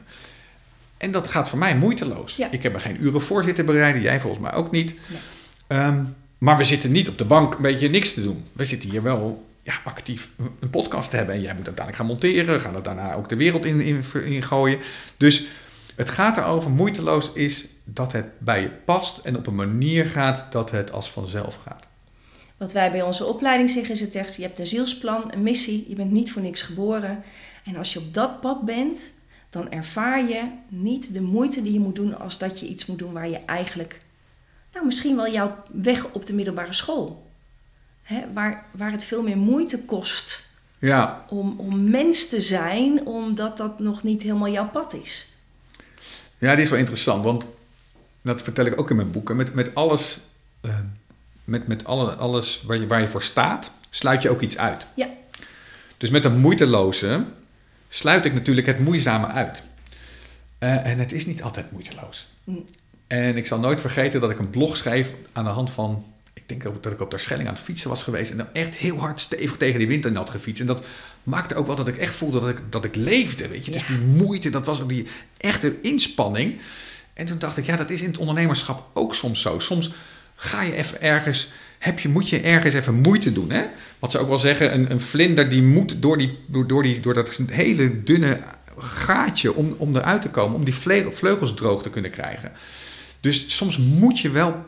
En dat gaat voor mij moeiteloos. Ja. Ik heb er geen uren voor zitten bereiden, jij volgens mij ook niet. Nee. Ehm, maar we zitten niet op de bank een beetje niks te doen. We zitten hier wel ja, actief een podcast te hebben. En jij moet uiteindelijk gaan monteren. Gaan er daarna ook de wereld in, in, in gooien. Dus het gaat erover, moeiteloos is dat het bij je past. En op een manier gaat dat het als vanzelf gaat. Wat wij bij onze opleiding zeggen is het echt, je hebt een zielsplan, een missie, je bent niet voor niks geboren. En als je op dat pad bent, dan ervaar je niet de moeite die je moet doen als dat je iets moet doen waar je eigenlijk, nou misschien wel jouw weg op de middelbare school, hè, waar, waar het veel meer moeite kost Ja, om, om mens te zijn, omdat dat nog niet helemaal jouw pad is. Ja, die is wel interessant, want dat vertel ik ook in mijn boeken. Met, met alles, eh, met, met alle, alles waar, je, waar je voor staat, sluit je ook iets uit. Ja. Dus met een moeiteloze sluit ik natuurlijk het moeizame uit. Eh, en het is niet altijd moeiteloos. Mm. En ik zal nooit vergeten dat ik een blog schreef aan de hand van... Ik denk ook dat ik op de Schelling aan het fietsen was geweest... en dan echt heel hard stevig tegen die wind in had gefietst. En dat maakte ook wel dat ik echt voelde dat ik, dat ik leefde, weet je. Dus Ja. die moeite, dat was ook die echte inspanning. En toen dacht ik, ja, dat is in het ondernemerschap ook soms zo. Soms ga je even ergens... Heb je, moet je ergens even moeite doen, hè? Wat ze ook wel zeggen, een, een vlinder die moet door, die, door, door, die, door dat hele dunne gaatje om, om eruit te komen, om die vle- vleugels droog te kunnen krijgen. Dus soms moet je wel,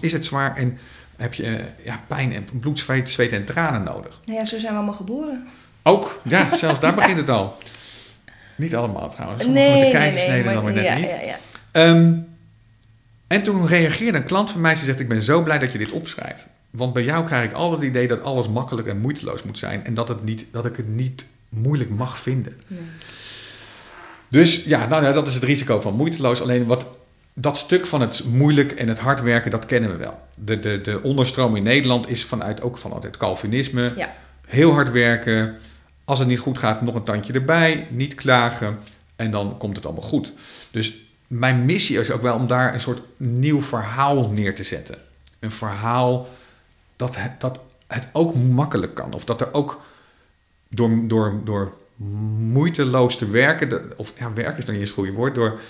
is het zwaar en heb je eh, ja, pijn en bloed, zweet, zweet en tranen nodig. Nou ja, zo zijn we allemaal geboren. Ook, ja, zelfs daar begint het al. Niet allemaal trouwens, sommigen met de keizersnede dan weer net ja, niet. Ja, ja. Ehm, en toen reageerde een klant van mij, ze zegt, ik ben zo blij dat je dit opschrijft. Want bij jou krijg ik altijd het idee dat alles makkelijk en moeiteloos moet zijn. En dat, het niet, dat ik het niet moeilijk mag vinden. Nee. Dus ja, nou, ja, dat is het risico van moeiteloos. Alleen wat, dat stuk van het moeilijk en het hard werken, dat kennen we wel. De, de, de onderstroom in Nederland is vanuit, ook vanuit het Calvinisme. Ja. Heel hard werken. Als het niet goed gaat, nog een tandje erbij. Niet klagen. En dan komt het allemaal goed. Dus mijn missie is ook wel om daar een soort nieuw verhaal neer te zetten. Een verhaal dat het, dat het ook makkelijk kan. Of dat er ook door, door, door moeiteloos te werken, of ja, werken is dan niet eens het goede woord, door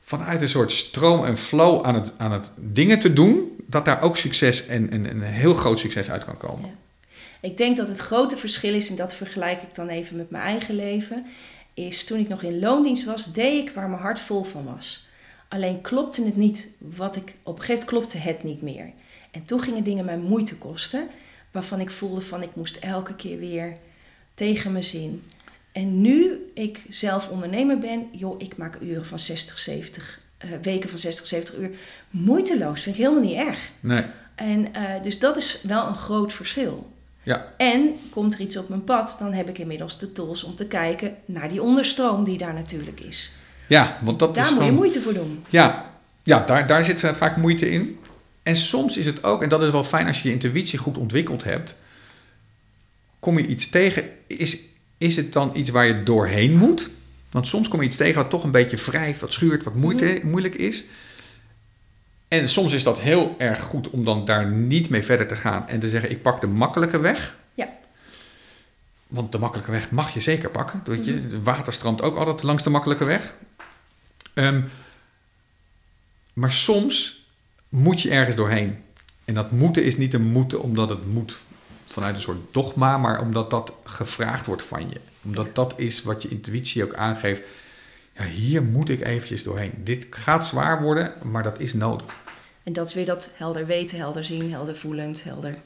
vanuit een soort stroom en flow aan het, aan het dingen te doen, dat daar ook succes en, en, en een heel groot succes uit kan komen. Ik denk dat het grote verschil is, en dat vergelijk ik dan even met mijn eigen leven, is toen ik nog in loondienst was, deed ik waar mijn hart vol van was. Alleen klopte het niet wat ik op een gegeven moment klopte het niet meer. En toen gingen dingen mij moeite kosten, waarvan ik voelde van ik moest elke keer weer tegen mijn zin. En nu ik zelf ondernemer ben, joh, ik maak uren van 60, 70, eh, weken van 60, 70 uur moeiteloos. Vind ik helemaal niet erg. Nee, En eh, dus dat is wel een groot verschil. Ja, En komt er iets op mijn pad, dan heb ik inmiddels de tools om te kijken naar die onderstroom die daar natuurlijk is. ja, want dat daar is moet je moeite voor doen. Ja, ja daar, daar zit vaak moeite in. En soms is het ook, en dat is wel fijn als je je intuïtie goed ontwikkeld hebt, kom je iets tegen, is, is het dan iets waar je doorheen moet? Want soms kom je iets tegen wat toch een beetje wrijft, wat schuurt, wat moeite, moeilijk is. En soms is dat heel erg goed om dan daar niet mee verder te gaan en te zeggen: ik pak de makkelijke weg. Ja. Want de makkelijke weg mag je zeker pakken. Weet je? De water stroomt ook altijd langs de makkelijke weg. Ehm, maar soms moet je ergens doorheen. En dat moeten is niet een moeten omdat het moet vanuit een soort dogma, maar omdat dat gevraagd wordt van je. Omdat dat is wat je intuïtie ook aangeeft. Ja, hier moet ik eventjes doorheen. Dit gaat zwaar worden, maar dat is nodig. En dat is weer dat helder weten, helder zien, helder voelend, helder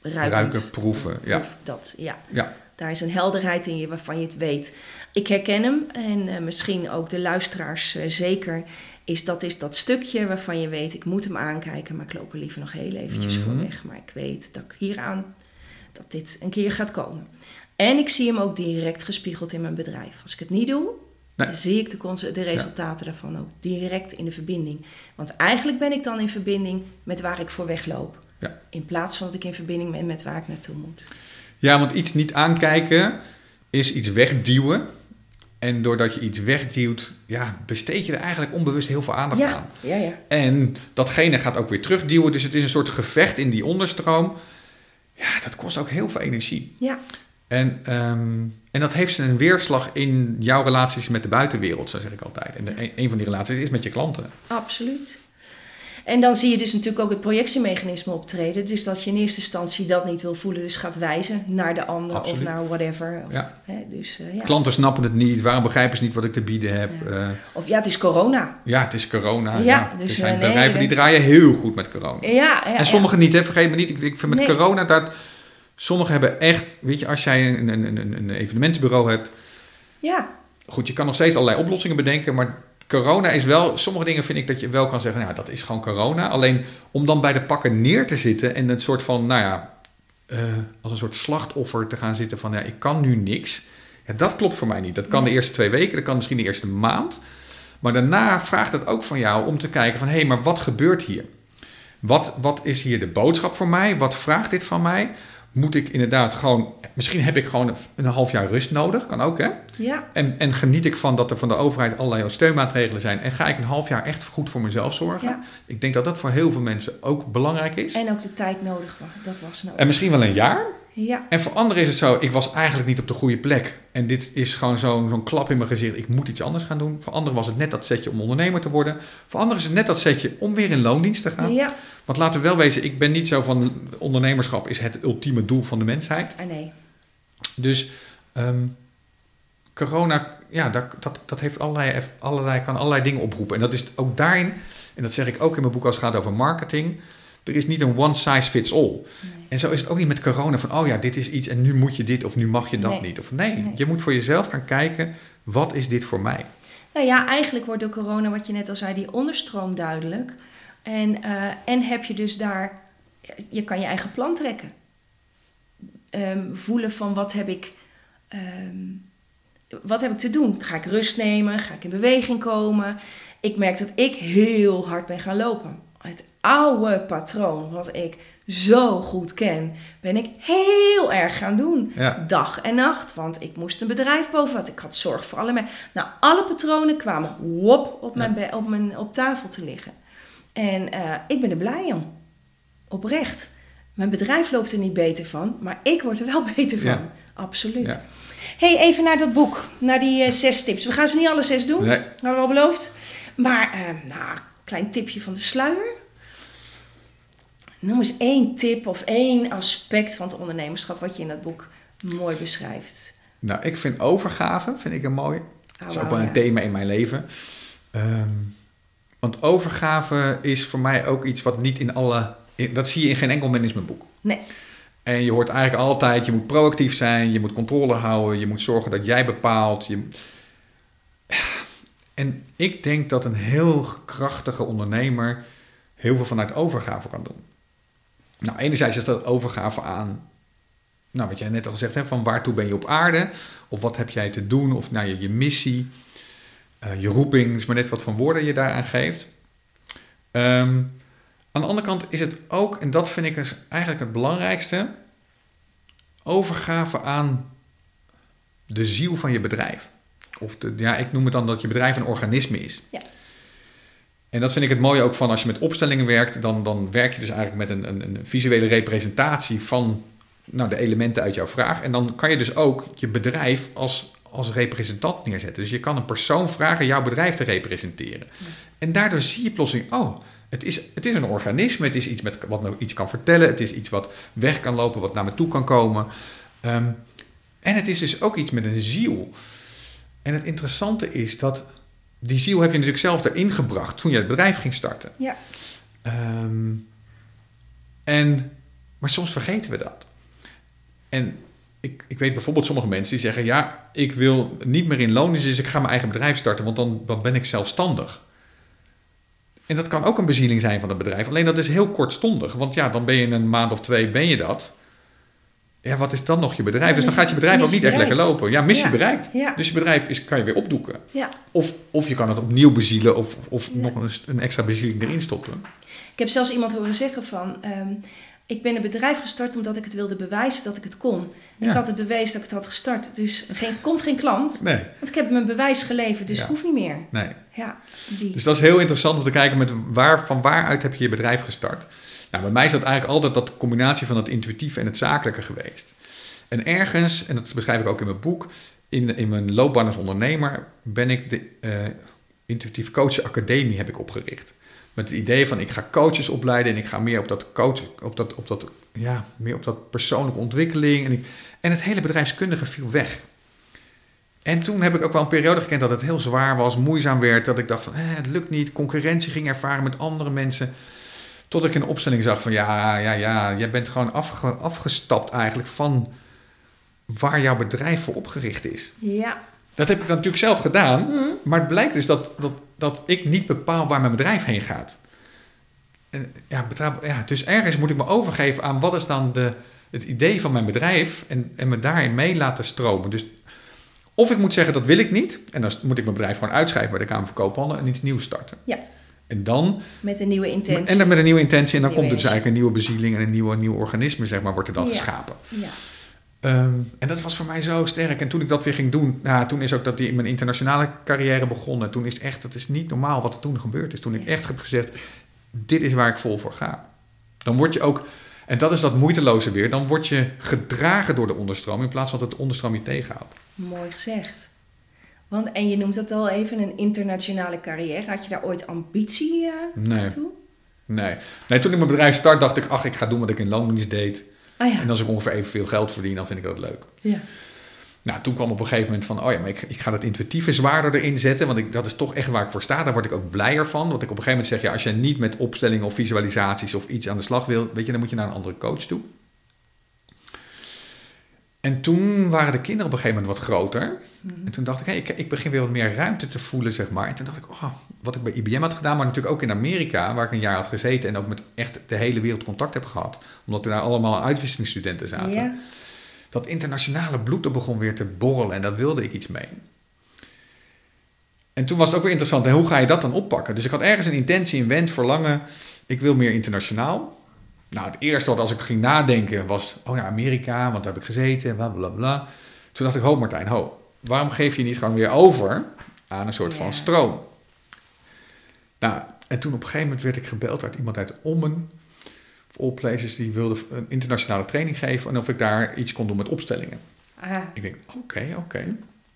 ruikend. Ruiken, proeven. Ja, Proef, Dat, ja. ja, Daar is een helderheid in je waarvan je het weet. Ik herken hem en eh, misschien ook de luisteraars eh, zeker. Is dat is dat stukje waarvan je weet, ik moet hem aankijken, maar ik loop er liever nog heel eventjes Mhm. voor weg. Maar ik weet dat ik hieraan, dat dit een keer gaat komen. En ik zie hem ook direct gespiegeld in mijn bedrijf. Als ik het niet doe, Nee. zie ik de, de resultaten daarvan ook direct in de verbinding. Want eigenlijk ben ik dan in verbinding met waar ik voor wegloop. Ja. In plaats van dat ik in verbinding ben met waar ik naartoe moet. ja, want iets niet aankijken is iets wegduwen. En doordat je iets wegduwt, ja, besteed je er eigenlijk onbewust heel veel aandacht aan. Ja, ja. En datgene gaat ook weer terugduwen. Dus het is een soort gevecht in die onderstroom. Ja, dat kost ook heel veel energie. Ja, En, ehm, en dat heeft zijn weerslag in jouw relaties met de buitenwereld, zo zeg ik altijd. En de, een- een van die relaties is met je klanten. absoluut. En dan zie je dus natuurlijk ook het projectiemechanisme optreden. Dus dat je in eerste instantie dat niet wil voelen, dus gaat wijzen naar de ander Absoluut. of naar whatever. Of, Ja. hè, dus, eh, ja. Klanten snappen het niet. Waarom begrijpen ze niet wat ik te bieden heb? Ja. Ja, of ja, het is corona. ja het is corona. Ja, dus, er zijn eh, nee, bedrijven die draaien heel goed met corona. Ja, ja, en sommigen niet, hè? vergeet me niet. Ik, ik vind met Nee. corona dat... Sommigen hebben echt... Weet je, als jij een, een, een, een evenementenbureau hebt... Ja, Goed, je kan nog steeds allerlei oplossingen bedenken, maar corona is wel, sommige dingen vind ik dat je wel kan zeggen, nou, dat is gewoon corona. Alleen om dan bij de pakken neer te zitten en een soort van, nou ja, eh, als een soort slachtoffer te gaan zitten van, ja, ik kan nu niks. Ja, dat klopt voor mij niet. Dat kan Nee. de eerste twee weken, dat kan misschien de eerste maand. Maar daarna vraagt het ook van jou om te kijken van, hé, hey, maar wat gebeurt hier? Wat, wat is hier de boodschap voor mij? Wat vraagt dit van mij? Moet ik inderdaad gewoon, misschien heb ik gewoon een half jaar rust nodig, kan ook hè. Ja, En, en geniet ik van dat er van de overheid allerlei steunmaatregelen zijn en ga ik een half jaar echt goed voor mezelf zorgen. Ja. Ik denk dat dat voor heel veel mensen ook belangrijk is. En, en ook de tijd nodig was. Dat was nodig. misschien wel een jaar. Ja, En voor anderen is het zo, ik was eigenlijk niet op de goede plek. En dit is gewoon zo'n zo'n klap in mijn gezicht, ik moet iets anders gaan doen. Voor anderen was het net dat setje om ondernemer te worden. Voor anderen is het net dat setje om weer in loondienst te gaan. ja. Want laten we wel wezen, ik ben niet zo van ondernemerschap is het ultieme doel van de mensheid. Ah, nee. Dus ehm, corona, ja, dat, dat, dat heeft allerlei, allerlei, kan allerlei dingen oproepen. En dat is ook daarin, en dat zeg ik ook in mijn boek als het gaat over marketing. Er is niet een one size fits all. nee. En zo is het ook niet met corona van, oh ja, dit is iets en nu moet je dit of nu mag je dat Nee. niet. Of nee, Nee. je moet voor jezelf gaan kijken, wat is dit voor mij? Nou ja, eigenlijk wordt door corona, wat je net al zei, die onderstroom duidelijk. En, eh, en heb je dus daar, je kan je eigen plan trekken. Ehm, voelen van wat heb ik, ehm, wat heb ik te doen? Ga ik rust nemen? Ga ik in beweging komen? Ik merk dat ik heel hard ben gaan lopen. Het oude patroon wat ik zo goed ken, ben ik heel erg gaan doen. Ja. Dag en nacht, want ik moest een bedrijf boven, want ik had zorg voor alle mensen. Nou, alle patronen kwamen wop op, mijn, op, mijn, op tafel te liggen. En eh, ik ben er blij om. Oprecht. Mijn bedrijf loopt er niet beter van, maar ik word er wel beter van. Ja. Absoluut. Hey, even naar dat boek, naar die eh, zes tips. We gaan ze niet alle zes doen, Nee. hadden we al beloofd. Maar, eh, nou, klein tipje van de sluier. Noem eens één tip of één aspect van het ondernemerschap wat je in dat boek mooi beschrijft. Nou, ik vind overgave, vind ik een mooi. Dat is Oh, ook wel ja. een thema in mijn leven. Ehm, want overgave is voor mij ook iets wat niet in alle... in- dat zie je in geen enkel managementboek. Nee, En je hoort eigenlijk altijd, je moet proactief zijn, je moet controle houden, je moet zorgen dat jij bepaalt. Je... En ik denk dat een heel krachtige ondernemer heel veel vanuit overgave kan doen. Nou, enerzijds is dat overgave aan, nou, wat jij net al gezegd hebt, van waartoe ben je op aarde? Of wat heb jij te doen? Of nou, je, je missie, eh, je roeping, is maar net wat van woorden je daaraan geeft. Ehm, aan de andere kant is het ook, en dat vind ik dus eigenlijk het belangrijkste, overgave aan de ziel van je bedrijf. Of de, ja, ik noem het dan dat je bedrijf een organisme is. Ja. En dat vind ik het mooie ook van als je met opstellingen werkt, dan, dan werk je dus eigenlijk met een, een, een visuele representatie van nou, de elementen uit jouw vraag. En dan kan je dus ook je bedrijf als, als representant neerzetten. Dus je kan een persoon vragen jouw bedrijf te representeren. En daardoor zie je plotseling, oh, het is, het is een organisme, het is iets met, wat me iets kan vertellen, het is iets wat weg kan lopen, wat naar me toe kan komen. Ehm, en het is dus ook iets met een ziel. En het interessante is dat die ziel heb je natuurlijk zelf erin gebracht toen je het bedrijf ging starten. ja. Ehm, en, maar soms vergeten we dat. En ik, ik weet bijvoorbeeld sommige mensen die zeggen: Ja, ik wil niet meer in loon, dus ik ga mijn eigen bedrijf starten, want dan, dan ben ik zelfstandig. En dat kan ook een bezieling zijn van het bedrijf. Alleen dat is heel kortstondig. Want ja, dan ben je een maand of twee, ben je dat. Ja, wat is dan nog je bedrijf? Ja, dus dan gaat je bedrijf ook niet echt lekker lopen. Ja, missie Ja. bereikt. Ja. Dus je bedrijf is, kan je weer opdoeken. ja. Of, of je kan het opnieuw bezielen of, of nog een, een extra bezieling erin stoppen. Ik heb zelfs iemand horen zeggen van... ehm, ik ben een bedrijf gestart omdat ik het wilde bewijzen dat ik het kon. Ja. Ik had het bewezen dat ik het had gestart. Dus er geen, komt geen klant. Nee, Want ik heb mijn bewijs geleverd, dus ik hoef niet meer. nee. Ja, die. Dus dat is heel interessant om te kijken met waar, van waaruit heb je je bedrijf gestart. Nou, bij mij is dat eigenlijk altijd dat combinatie van het intuïtieve en het zakelijke geweest. En ergens, en dat beschrijf ik ook in mijn boek, in, in mijn loopbaan als ondernemer ben ik de eh, Intuïtief Coachen Academie heb ik opgericht. Met het idee van ik ga coaches opleiden en ik ga meer op dat coach, op dat, op dat, ja, meer op dat persoonlijke ontwikkeling. En, ik, en het hele bedrijfskundige viel weg. En toen heb ik ook wel een periode gekend dat het heel zwaar was, moeizaam werd. Dat ik dacht van, eh, het lukt niet. Concurrentie ging ervaren met andere mensen. Tot ik in de opstelling zag van, ja, ja, ja. Jij bent gewoon afge- afgestapt eigenlijk van waar jouw bedrijf voor opgericht is. Ja, Dat heb ik dan natuurlijk zelf gedaan. Mhm. Maar het blijkt dus dat, dat, dat ik niet bepaal waar mijn bedrijf heen gaat. En, ja, dus ergens moet ik me overgeven aan wat is dan de, het idee van mijn bedrijf en, en me daarin mee laten stromen. Dus of ik moet zeggen dat wil ik niet en dan moet ik mijn bedrijf gewoon uitschrijven bij de Kamer van Koophandel en iets nieuws starten. Ja. En dan... Met een nieuwe intentie. En dan met een nieuwe intentie. En dan Nieuwe komt er dus eigenlijk een nieuwe bezieling en een nieuwe, nieuw organisme, zeg maar, wordt er dan Ja. geschapen. Ja. Ehm, en dat was voor mij zo sterk. En toen ik dat weer ging doen, nou, toen is ook dat die in mijn internationale carrière begonnen. Toen is het echt, het is niet normaal wat er toen gebeurd is. Toen ik echt heb gezegd, dit is waar ik vol voor ga. Dan word je ook, en dat is dat moeiteloze weer, dan word je gedragen door de onderstroom in plaats van dat de onderstroom je tegenhoudt. Mooi gezegd. Want, en je noemt dat al even, een internationale carrière. Had je daar ooit ambitie eh, Nee, toe? nee. nee, toen ik mijn bedrijf start, dacht ik, ach, ik ga doen wat ik in loondienst deed. Ah ja. En als ik ongeveer evenveel geld verdien, dan vind ik dat leuk. ja. Nou, toen kwam op een gegeven moment van, oh ja, maar ik, ik ga dat intuïtieve zwaarder erin zetten, want ik, dat is toch echt waar ik voor sta. Daar word ik ook blijer van. Want ik op een gegeven moment zeg, ja, als je niet met opstellingen of visualisaties of iets aan de slag wil, weet je, dan moet je naar een andere coach toe. En toen waren de kinderen op een gegeven moment wat groter. En toen dacht ik, hey, ik, ik begin weer wat meer ruimte te voelen, zeg maar. En toen dacht ik, oh, wat ik bij IBM had gedaan, maar natuurlijk ook in Amerika, waar ik een jaar had gezeten en ook met echt de hele wereld contact heb gehad. Omdat er daar allemaal uitwisselingsstudenten zaten dat internationale bloed begon weer te borrelen en daar wilde ik iets mee. En toen was het ook weer interessant, en hoe ga je dat dan oppakken? Dus ik had ergens een intentie, een wens, verlangen, ik wil meer internationaal. Nou, het eerste wat als ik ging nadenken was, oh ja, Amerika, want daar heb ik gezeten, bla bla bla. Toen dacht ik, ho Martijn, ho, waarom geef je niet gewoon weer over aan een soort Ja. van stroom? Nou, en toen op een gegeven moment werd ik gebeld uit iemand uit Ommen, of all places, die wilde een internationale training geven en of ik daar iets kon doen met opstellingen. Ah, Ik denk, oké, oké.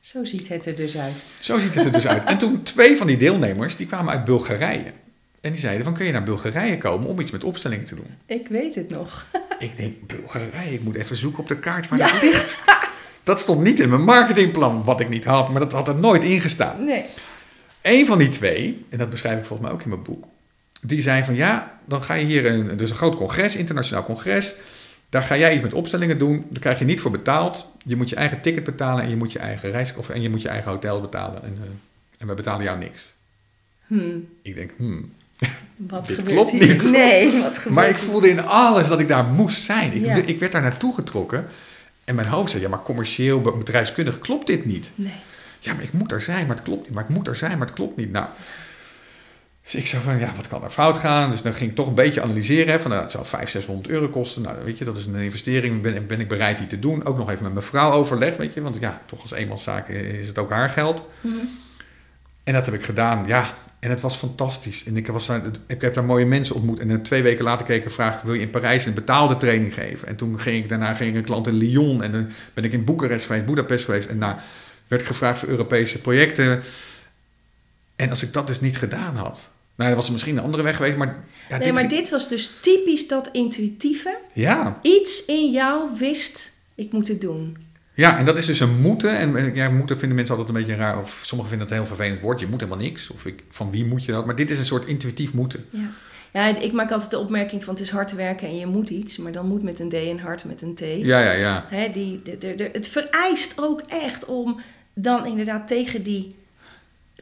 zo ziet het er dus uit. Zo ziet het er dus uit. En toen twee van die deelnemers, die kwamen uit Bulgarije. En die zeiden van, kun je naar Bulgarije komen om iets met opstellingen te doen? Ik weet het nog. Ik denk, Bulgarije, ik moet even zoeken op de kaart waar Ja. dat ligt. Dat stond niet in mijn marketingplan, wat ik niet had, maar dat had er nooit in gestaan. Nee. Eén van die twee, en dat beschrijf ik volgens mij ook in mijn boek, die zei van ja, dan ga je hier een, dus een groot congres, internationaal congres. Daar ga jij iets met opstellingen doen. Daar krijg je niet voor betaald. Je moet je eigen ticket betalen en je moet je eigen reis of en je moet je eigen hotel betalen. En, eh, en we betalen jou niks. Hmm, Ik denk, hmm. Wat Dit gebeurt klopt hier? niet. Nee, wat gebeurt Maar ik voelde in alles dat ik daar moest zijn. Ik, Ja. ik werd daar naartoe getrokken. En mijn hoofd zei, ja, maar commercieel, be- bedrijfskundig klopt dit niet. Nee. Ja, maar ik moet er zijn, maar het klopt niet. Maar ik moet er zijn, maar het klopt niet. Nou, dus ik zei van, ja, wat kan er fout gaan? Dus dan ging ik toch een beetje analyseren. Hè, van, nou, het zou 500, 600 euro kosten. Nou, weet je, dat is een investering. Ben, ben ik bereid die te doen? Ook nog even met mijn vrouw overlegd, weet je. Want ja, toch als eenmanszaak is het ook haar geld. Mhm. En dat heb ik gedaan, ja. En het was fantastisch. En ik, was, daar- ik heb daar mooie mensen ontmoet. En twee weken later kreeg ik een vraag... wil je in Parijs een betaalde training geven? En toen ging ik, daarna ging ik een klant in Lyon. En dan ben ik in Boekarest geweest, Budapest geweest. En nou, werd ik gevraagd voor Europese projecten. En als ik dat dus niet gedaan had... Nou, dan was er misschien een andere weg geweest. Maar, ja, nee, dit maar dit was dus typisch dat intuïtieve. ja, Iets in jou wist, ik moet het doen. Ja, en dat is dus een moeten. En ja, moeten vinden mensen altijd een beetje raar. Of sommigen vinden het een heel vervelend woord. Je moet helemaal niks. Of ik, van wie moet je dat? Maar dit is een soort intuïtief moeten. Ja. ja, ik maak altijd de opmerking van het is hard werken en je moet iets. Maar dan moet met een D en hard met een T. Ja, ja, ja. Hè, die, de, de, de- het vereist ook echt om dan inderdaad tegen die...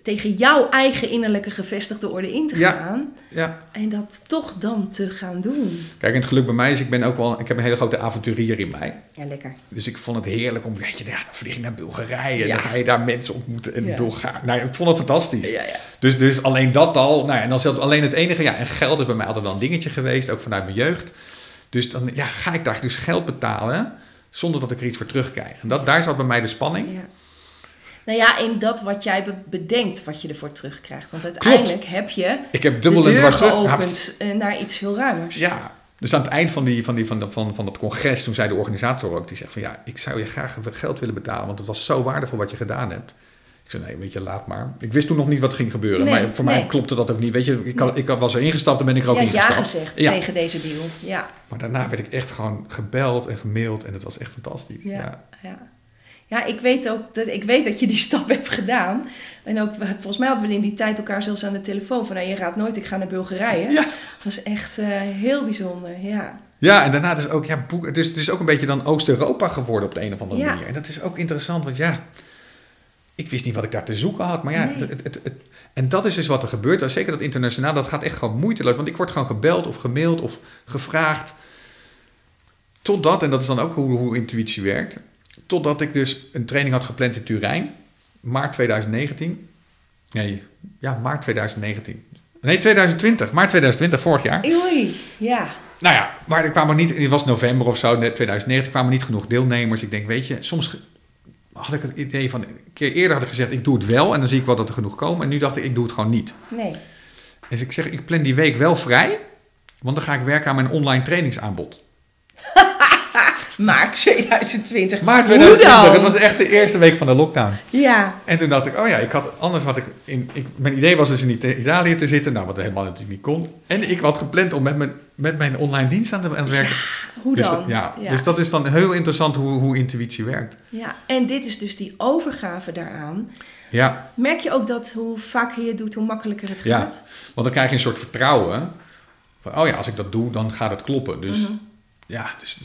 tegen jouw eigen innerlijke gevestigde orde in te gaan. ja. En dat toch dan te gaan doen. Kijk, en het geluk bij mij is, ik ben ook wel, ik heb een hele grote avonturier in mij. Ja, lekker. Dus ik vond het heerlijk om, weet je, ja, dan vlieg je naar Bulgarije en Ja. dan ga je daar mensen ontmoeten in Ja. Nou, ik vond het fantastisch. Ja, ja. Dus, dus alleen dat al, nou, en dan zelfs alleen het enige, ja, en geld is bij mij altijd wel een dingetje geweest, ook vanuit mijn jeugd. Dus dan ja, ga ik daar dus geld betalen zonder dat ik er iets voor terugkrijg. En dat, daar zat bij mij de spanning. Ja. Nou ja, in dat wat jij be- bedenkt wat je ervoor terugkrijgt. Want uiteindelijk heb je Ik heb de dubbel en deur geopend eh, naar iets veel ruimers. Ja, dus aan het eind van, die, van, die, van, de- van, van dat congres, toen zei de organisator ook, die zegt van ja, ik zou je graag geld willen betalen, want het was zo waardevol wat je gedaan hebt. Ik zei nee, weet je, laat maar. Ik wist toen nog niet wat ging gebeuren, Nee, maar voor mij klopte dat ook niet. Weet je, ik, had- ik was er ingestapt en ben ik er ook Ja, ja ingestapt. gezegd Ja. tegen deze deal. Ja, Maar daarna werd ik echt gewoon gebeld en gemaild en het was echt fantastisch. ja, Ja. ja. Ja. ik weet ook dat, ik weet dat je die stap hebt gedaan. En ook, volgens mij hadden we in die tijd elkaar zelfs aan de telefoon van, nou, je raadt nooit, ik ga naar Bulgarije. Ja. Dat was echt eh, heel bijzonder, ja. Ja, en daarna dus ook, ja, boek, dus het is ook een beetje dan Oost-Europa geworden op de een of andere Ja. manier. En dat is ook interessant, want ja, ik wist niet wat ik daar te zoeken had. Maar ja, Nee. het, het, het- en dat is dus wat er gebeurt. En Zeker dat internationaal, dat gaat echt gewoon moeiteloos. Want ik word gewoon gebeld of gemaild of gevraagd. Totdat, en dat is dan ook hoe, hoe intuïtie werkt. Totdat ik dus een training had gepland in Turijn. Maart 2019. Nee, ja, maart 2019. Nee, 2020. Maar 2020, vorig jaar. Oei, ja. Nou ja, maar er kwamen niet, het was november of zo, net 2019, kwamen niet genoeg deelnemers. Ik denk, weet je, soms had ik het idee van, een keer eerder had ik gezegd, ik doe het wel en dan zie ik wel dat er genoeg komen. En nu dacht ik, ik doe het gewoon niet. Nee. Dus ik zeg, ik plan die week wel vrij, want dan ga ik werken aan mijn online trainingsaanbod. Maart 2020. Maart Hoe 2020, dan? het was echt de eerste week van de lockdown. Ja, En toen dacht ik, oh ja, ik had, anders had ik, in, ik, mijn idee was dus in Ita- Italië te zitten, nou wat helemaal natuurlijk niet kon. En ik had gepland om met mijn, met mijn online dienst aan, het werken. hoe dus, dan? ja, ja. dus dat is dan heel interessant hoe, hoe intuïtie werkt. ja. En dit is dus die overgave daaraan. Ja, Merk je ook dat hoe vaker je het doet, hoe makkelijker het Ja. gaat? want dan krijg je een soort vertrouwen. Van, oh ja, als ik dat doe, dan gaat het kloppen. Dus Mhm. ja, dus,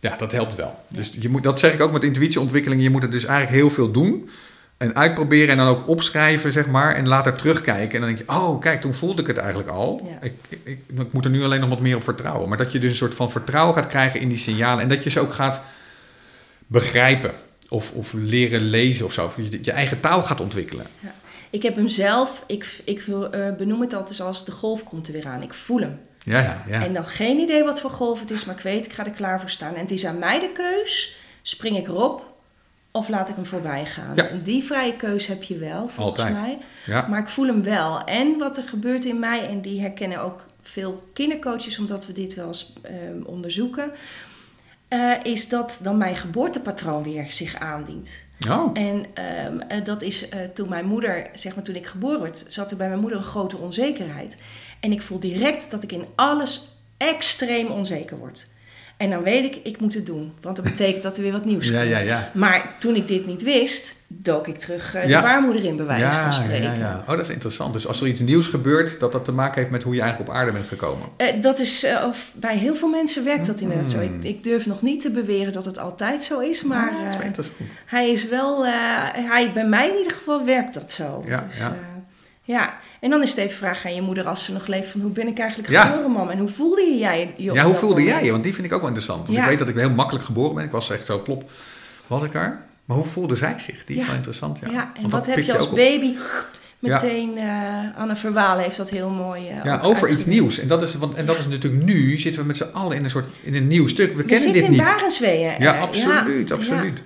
ja, dat helpt wel. Dus je moet, dat zeg ik ook met intuïtieontwikkeling. Je moet het dus eigenlijk heel veel doen. En uitproberen en dan ook opschrijven, zeg maar. En later terugkijken. En dan denk je, oh, kijk, toen voelde ik het eigenlijk al. Ja. Ik, ik, ik, ik moet er nu alleen nog wat meer op vertrouwen. Maar dat je dus een soort van vertrouwen gaat krijgen in die signalen. En dat je ze ook gaat begrijpen. Of, of leren lezen of zo. Of je, je eigen taal gaat ontwikkelen. Ik heb hem zelf, ik, ik eh, benoem het altijd als de golf komt er weer aan. Ik voel hem. Ja, ja, ja. En dan geen idee wat voor golf het is, maar ik weet, ik ga er klaar voor staan. En het is aan mij de keus, spring ik erop of laat ik hem voorbij gaan. Ja. En die vrije keus heb je wel, volgens Altijd. mij. ja. Maar ik voel hem wel. En wat er gebeurt in mij, en die herkennen ook veel kindercoaches, omdat we dit wel eens ehm, onderzoeken, eh, is dat dan mijn geboortepatroon weer zich aandient. Oh, En ehm, eh, dat is eh, toen mijn moeder, zeg maar toen ik geboren werd, zat er bij mijn moeder een grote onzekerheid. En ik voel direct dat ik in alles extreem onzeker word. En dan weet ik, ik moet het doen. Want dat betekent dat er weer wat nieuws ja, komt. ja, ja. Maar toen ik dit niet wist, dook ik terug eh, de baarmoeder in, bij wijze Ja, van spreken. ja, ja. Oh, dat is interessant. Dus als er iets nieuws gebeurt, dat dat te maken heeft met hoe je eigenlijk op aarde bent gekomen. Eh, dat is, eh, of bij heel veel mensen werkt dat inderdaad zo. Ik, Mm. ik durf nog niet te beweren dat het altijd zo is, maar Ah, dat is wel interessant. hij is wel, hij, bij mij in ieder geval werkt dat zo. Ja, Dus, ja. ja. En dan is het even vraag aan je moeder als ze nog leeft van hoe ben ik eigenlijk Ja. geboren, mam? En hoe voelde jij je Ja, hoe voelde jij je? Want die vind ik ook wel interessant. Want Ja. ik weet dat ik heel makkelijk geboren ben. Ik was echt zo plop, was ik er. Maar hoe voelde zij zich? Die is Ja. wel interessant, ja. Ja, en Want wat heb je als baby? Meteen, eh Anne Verwaal heeft dat heel mooi eh, Ja, over iets nieuws. En dat, is, want, en dat is natuurlijk nu, zitten we met z'n allen in een soort, in een nieuw stuk. We, We kennen zitten dit in niet. Barensweeën. Ja, eh, absoluut, ja, absoluut. Ja,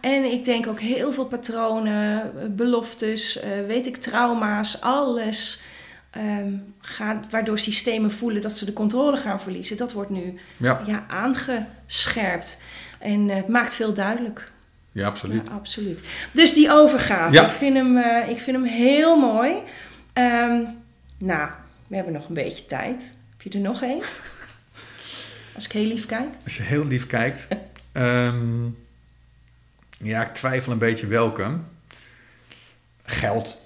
en ik denk ook heel veel patronen, eh, beloftes, eh, weet ik, trauma's, alles ehm, gaat, waardoor systemen voelen dat ze de controle gaan verliezen. Dat wordt nu Ja, ja, aangescherpt en het maakt veel duidelijk. ja, absoluut. Ja, absoluut. Dus die overgave, Ja. ik, vind hem, ik vind hem heel mooi. Ehm, nou, we hebben nog een beetje tijd. Heb je er nog één? Als ik heel lief kijk. Als je heel lief kijkt. ehm, ja, ik twijfel een beetje welke. Geld.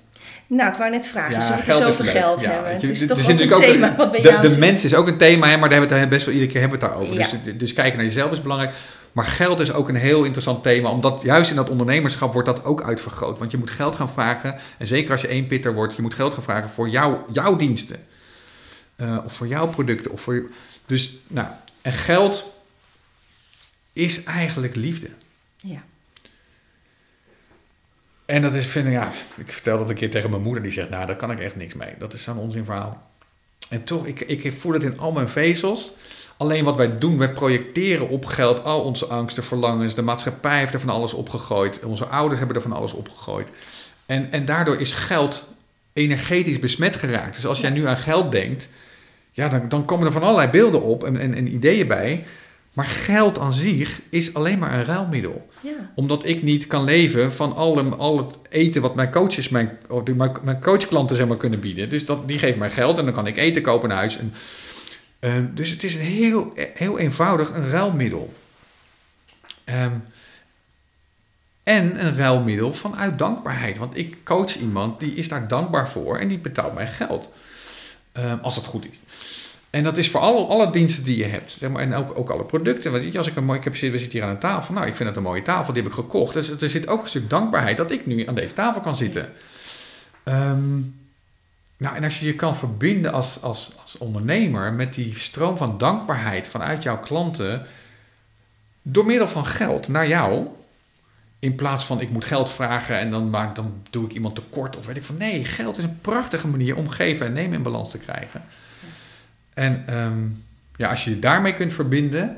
Nou, ik wou net vragen, Ja, zullen we geld leuk. geld Ja, hebben? je, Het is toch ook een ook thema wat bij de, jou de mens is ook een thema, hè, maar daar hebben we het best wel iedere keer hebben we het daarover. Ja. Dus, dus kijken naar jezelf is belangrijk. Maar geld is ook een heel interessant thema, omdat juist in dat ondernemerschap wordt dat ook uitvergroot. Want je moet geld gaan vragen, en zeker als je één pitter wordt, je moet geld gaan vragen voor jou, jouw diensten. Eh, of voor jouw producten. Of voor je, dus, nou, en geld is eigenlijk liefde. Ja. En dat is, vind ik, ja, ik vertel dat een keer tegen mijn moeder, die zegt, nou, daar kan ik echt niks mee. Dat is zo'n onzin verhaal. En toch, ik, ik voel het in al mijn vezels. Alleen wat wij doen, wij projecteren op geld al onze angsten, verlangens. De maatschappij heeft er van alles opgegooid. Onze ouders hebben er van alles opgegooid. En, en daardoor is geld energetisch besmet geraakt. Dus als jij nu aan geld denkt, ja, dan, dan komen er van allerlei beelden op en, en, en ideeën bij. Maar geld aan zich is alleen maar een ruilmiddel Ja. omdat ik niet kan leven van al, het eten wat mijn coaches, mijn, mijn, mijn coachklanten zeg maar, kunnen bieden. Dus dat, die geven mij geld en dan kan ik eten kopen naar huis. En, eh, dus het is een heel, heel eenvoudig een ruilmiddel. Ehm, en een ruilmiddel vanuit dankbaarheid. Want ik coach iemand die is daar dankbaar voor en die betaalt mij geld. Ehm, als het goed is. En dat is voor alle, alle diensten die je hebt. En ook, ook alle producten. Want als ik een ik heb, we zitten hier aan een tafel. Nou, ik vind het een mooie tafel. Die heb ik gekocht. Dus er zit ook een stuk dankbaarheid dat ik nu aan deze tafel kan zitten. Ehm, nou, en als je je kan verbinden als, als, als ondernemer met die stroom van dankbaarheid vanuit jouw klanten. door middel van geld naar jou. In plaats van ik moet geld vragen en dan, maak, dan doe ik iemand tekort of weet ik van. Nee, geld is een prachtige manier om geven en nemen in balans te krijgen. En ehm, ja, als je je daarmee kunt verbinden.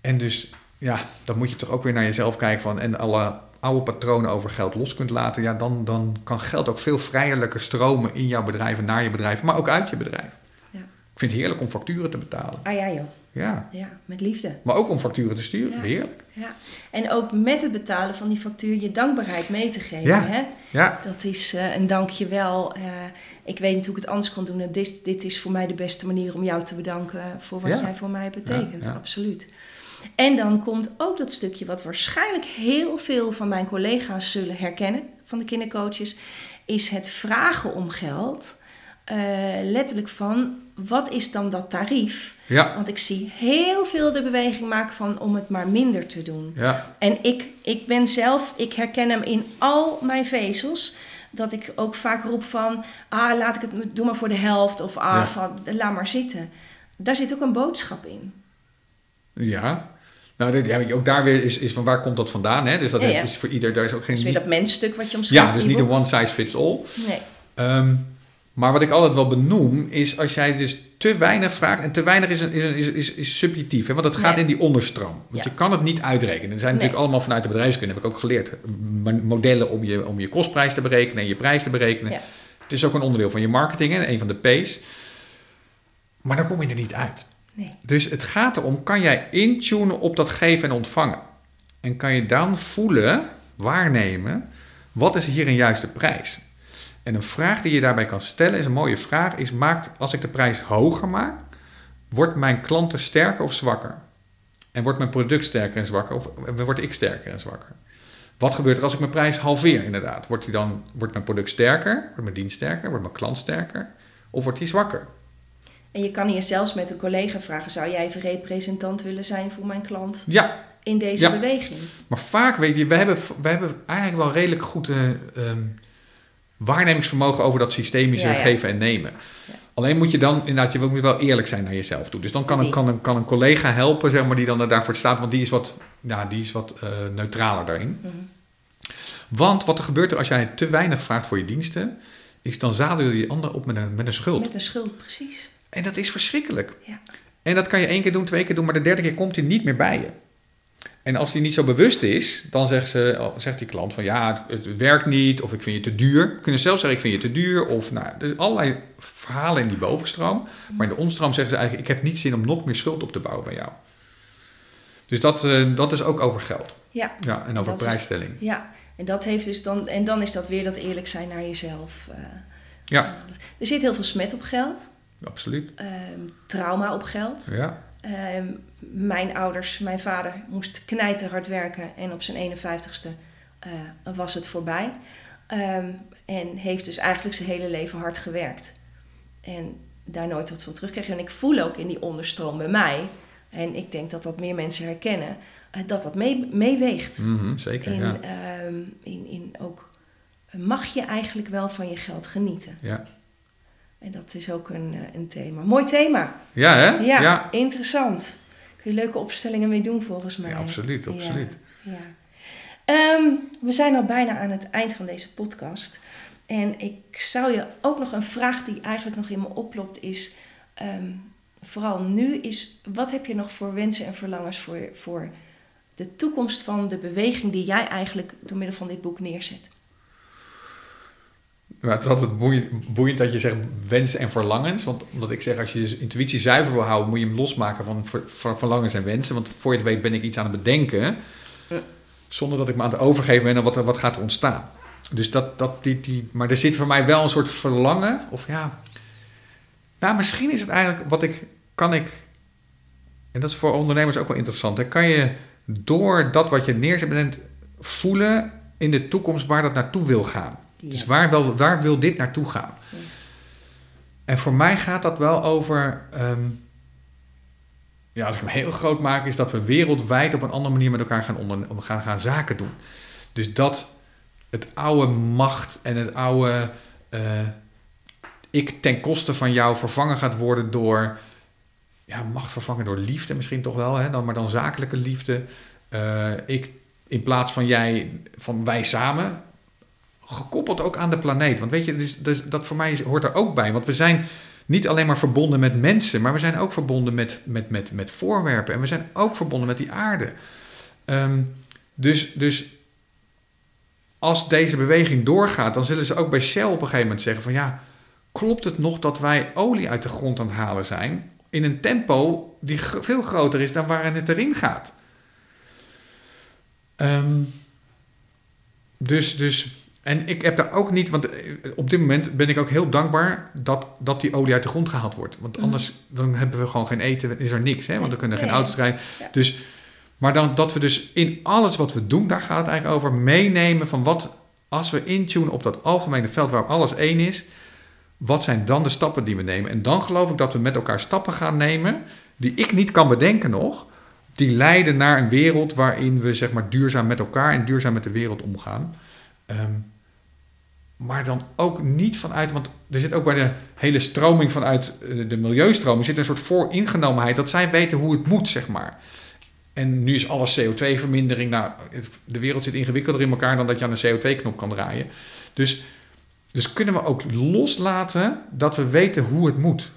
En dus, ja, dan moet je toch ook weer naar jezelf kijken van. En alle oude patronen over geld los kunt laten. Ja, dan, dan kan geld ook veel vrijerlijker stromen in jouw bedrijf en naar je bedrijf, maar ook uit je bedrijf. Ja. Ik vind het heerlijk om facturen te betalen. Ah ja, joh. Ja. ja, met liefde. Maar ook om facturen te sturen, heerlijk. Ja. En ook met het betalen van die factuur je dankbaarheid mee te geven. Ja. Hè? Ja. Dat is uh, een dankjewel. Uh, ik weet niet hoe ik het anders kan doen. Dit, dit is voor mij de beste manier om jou te bedanken voor wat jij voor mij betekent. Absoluut. En dan komt ook dat stukje wat waarschijnlijk heel veel van mijn collega's zullen herkennen, van de kindercoaches, is het vragen om geld. Uh, letterlijk van wat is dan dat tarief? Ja. Want ik zie heel veel de beweging maken van om het maar minder te doen. Ja. En ik, ik ben zelf, ik herken hem in al mijn vezels. Dat ik ook vaak roep van, ah, laat ik het, doe maar voor de helft. Of ah, ja. van, laat maar zitten. Daar zit ook een boodschap in. Ja. Nou, dit, ja, ook daar weer is, is van waar komt dat vandaan? Hè? Dus dat Ja, ja. is voor ieder, daar is ook geen... Dus weer dat mensstuk wat je omschrijft. ja, dus niet een one size fits all. Nee. Ehm, maar wat ik altijd wel benoem, is als jij dus te weinig vraagt. En te weinig is, een, is, een, is, is, is subjectief, hè, want het gaat Nee. in die onderstroom. Want Ja. je kan het niet uitrekenen. Er zijn Nee. natuurlijk allemaal vanuit de bedrijfskunde, heb ik ook geleerd, modellen om je, om je kostprijs te berekenen en je prijs te berekenen. Ja. Het is ook een onderdeel van je marketing, hè, een van de P's. Maar dan kom je er niet uit. Nee. Dus het gaat erom, kan jij intunen op dat geven en ontvangen? En kan je dan voelen, waarnemen, wat is hier een juiste prijs? En een vraag die je daarbij kan stellen, is een mooie vraag, is maakt, als ik de prijs hoger maak, wordt mijn klanten sterker of zwakker? En wordt mijn product sterker en zwakker of word ik sterker en zwakker? Wat gebeurt er als ik mijn prijs halveer inderdaad? Wordt, die dan, wordt mijn product sterker? Wordt mijn dienst sterker? Wordt mijn klant sterker? Of wordt die zwakker? En je kan hier zelfs met een collega vragen: zou jij even representant willen zijn voor mijn klant Ja, in deze Ja. beweging? Maar vaak, weet je, we hebben, we hebben eigenlijk wel redelijk goed eh, ehm, waarnemingsvermogen over dat systemische Ja, ja. geven en nemen. Ja. Alleen moet je dan inderdaad, je moet wel eerlijk zijn naar jezelf toe. Dus dan kan een, kan een, kan een collega helpen, zeg maar, die dan daarvoor staat, want die is wat, ja, die is wat eh, neutraler daarin. Mhm. Want wat er gebeurt er als jij te weinig vraagt voor je diensten, is dan zadel je die ander op met een, met een schuld. Met een schuld, precies. En dat is verschrikkelijk. Ja. En dat kan je één keer doen, twee keer doen, maar de derde keer komt hij niet meer bij je. En als hij niet zo bewust is, dan zegt, ze, oh, zegt die klant van ja, het, het werkt niet, of ik vind je te duur. Kunnen zelfs zeggen, ik vind je te duur, of nou, er zijn allerlei verhalen in die bovenstroom. Maar in de onderstroom zeggen ze eigenlijk, ik heb niet zin om nog meer schuld op te bouwen bij jou. Dus dat, eh, dat is ook over geld. Ja, Ja, en over is- prijsstelling. ja. En, dat heeft dus dan, en dan is dat weer dat eerlijk zijn naar jezelf. eh, Ja. Er zit heel veel smet op geld, absoluut. ehm, trauma op geld. Ja, Ehm, mijn ouders, mijn vader moest knijten hard werken en op zijn 51ste eh, was het voorbij. Ehm, en heeft dus eigenlijk zijn hele leven hard gewerkt. En daar nooit wat van terugkreeg. En ik voel ook in die onderstroom bij mij, en ik denk dat dat meer mensen herkennen, eh, dat dat mee, meeweegt. Mhm, zeker. In, Ja. ehm, in, in ook, mag je eigenlijk wel van je geld genieten? Ja. En dat is ook een, eh, een thema. Mooi thema. ja, hè? Ja, ja. interessant. Kun je leuke opstellingen mee doen volgens mij. Ja, absoluut, absoluut. Ja. Ehm, we zijn al bijna aan het eind van deze podcast. En ik zou je ook nog een vraag die eigenlijk nog in me oplopt is... ehm, vooral nu is, wat heb je nog voor wensen en verlangens voor, voor de toekomst van de beweging die jij eigenlijk door middel van dit boek neerzet? Maar het is altijd boeiend, boeiend dat je zegt wensen en verlangens. Want omdat ik zeg, als je je intuïtie zuiver wil houden, moet je hem losmaken van, ver- van verlangens en wensen. Want voor je het weet ben ik iets aan het bedenken. Ja. Zonder dat ik me aan het overgeven ben aan wat, wat gaat er ontstaan. Dus dat, dat die, die, maar er zit voor mij wel een soort verlangen. Of ja, nou misschien is het eigenlijk wat ik, kan ik, en dat is voor ondernemers ook wel interessant. Hè, kan je door dat wat je neerzet bent voelen in de toekomst waar dat naartoe wil gaan. Dus waar, waar wil dit naartoe gaan? En voor mij gaat dat wel over. ehm, ja, als ik hem heel groot maak, is dat we wereldwijd op een andere manier met elkaar gaan, onder, gaan, gaan zaken doen. Dus dat het oude macht en het oude eh, ik ten koste van jou vervangen gaat worden door. Ja, macht vervangen door liefde misschien toch wel, hè? Dan, maar dan zakelijke liefde. Eh, ik, in plaats van jij, van wij samen, gekoppeld ook aan de planeet. Want weet je, dus, dus, dat voor mij hoort er ook bij. Want we zijn niet alleen maar verbonden met mensen, maar we zijn ook verbonden met, met, met, met voorwerpen. En we zijn ook verbonden met die aarde. Ehm, dus, dus als deze beweging doorgaat, dan zullen ze ook bij Shell op een gegeven moment zeggen van ja, klopt het nog dat wij olie uit de grond aan het halen zijn in een tempo die veel groter is dan waarin het erin gaat? Um, dus, dus, en ik heb daar ook niet, want eh, op dit moment ben ik ook heel dankbaar dat, dat die olie uit de grond gehaald wordt. Want mhm. anders dan hebben we gewoon geen eten, is er niks, hè? want we kunnen geen auto's rijden. Dus maar dan, dat we dus in alles wat we doen, daar gaat het eigenlijk over, meenemen van wat, als we intunen op dat algemene veld waar alles één is, wat zijn dan de stappen die we nemen? En dan geloof ik dat we met elkaar stappen gaan nemen, die ik niet kan bedenken nog, die leiden naar een wereld waarin we zeg maar duurzaam met elkaar en duurzaam met de wereld omgaan. Ehm, maar dan ook niet vanuit, want er zit ook bij de hele stroming vanuit eh, de milieustroming zit een soort vooringenomenheid dat zij weten hoe het moet, zeg maar. En nu is alles CO2-vermindering. Nou, de wereld zit ingewikkelder in elkaar dan dat je aan een CO2-knop kan draaien. Dus, dus kunnen we ook loslaten dat we weten hoe het moet.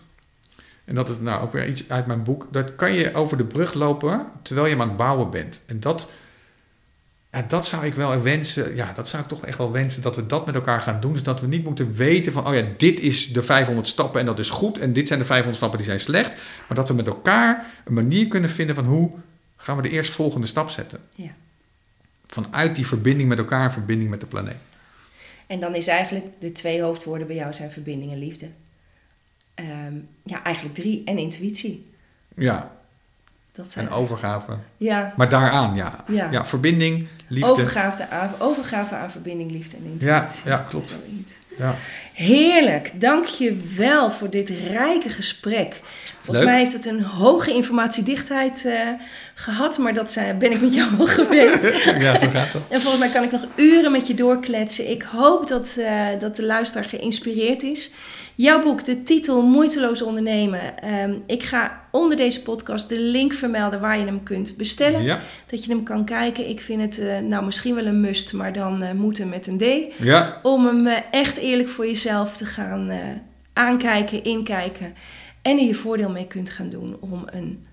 En dat is nou ook weer iets uit mijn boek. Dat kan je over de brug lopen terwijl je aan het bouwen bent. En dat, ja, dat zou ik wel wensen. Ja, dat zou ik toch echt wel wensen dat we dat met elkaar gaan doen. Dus dat we niet moeten weten van, oh ja, dit is de 500 stappen en dat is goed. En dit zijn de 500 stappen die zijn slecht. Maar dat we met elkaar een manier kunnen vinden van hoe gaan we de eerstvolgende stap zetten. Ja. Vanuit die verbinding met elkaar, verbinding met de planeet. En dan is eigenlijk de twee hoofdwoorden bij jou zijn verbinding en liefde. Ehm, ja, eigenlijk drie. En intuïtie. Ja. Dat zijn en overgave. Ja. Maar daaraan, ja. Ja, ja verbinding, liefde. Overgave aan, overgave aan verbinding, liefde en intuïtie. Ja, ja klopt. Ja. Heerlijk, dank je wel voor dit rijke gesprek. Volgens mij heeft het een hoge informatiedichtheid uh, gehad, maar dat zijn, ben ik met jou al gewend. ja, zo gaat het. En volgens mij kan ik nog uren met je doorkletsen. Ik hoop dat, uh, dat de luisteraar geïnspireerd is. Jouw boek, de titel Moeiteloos ondernemen. Um, ik ga onder deze podcast de link vermelden waar je hem kunt bestellen. Ja. Dat je hem kan kijken. Ik vind het uh, nou misschien wel een must, maar dan uh, moeten met een D. Ja. Om hem uh, echt eerlijk voor jezelf te gaan aankijken, inkijken. En er je voordeel mee kunt gaan doen om een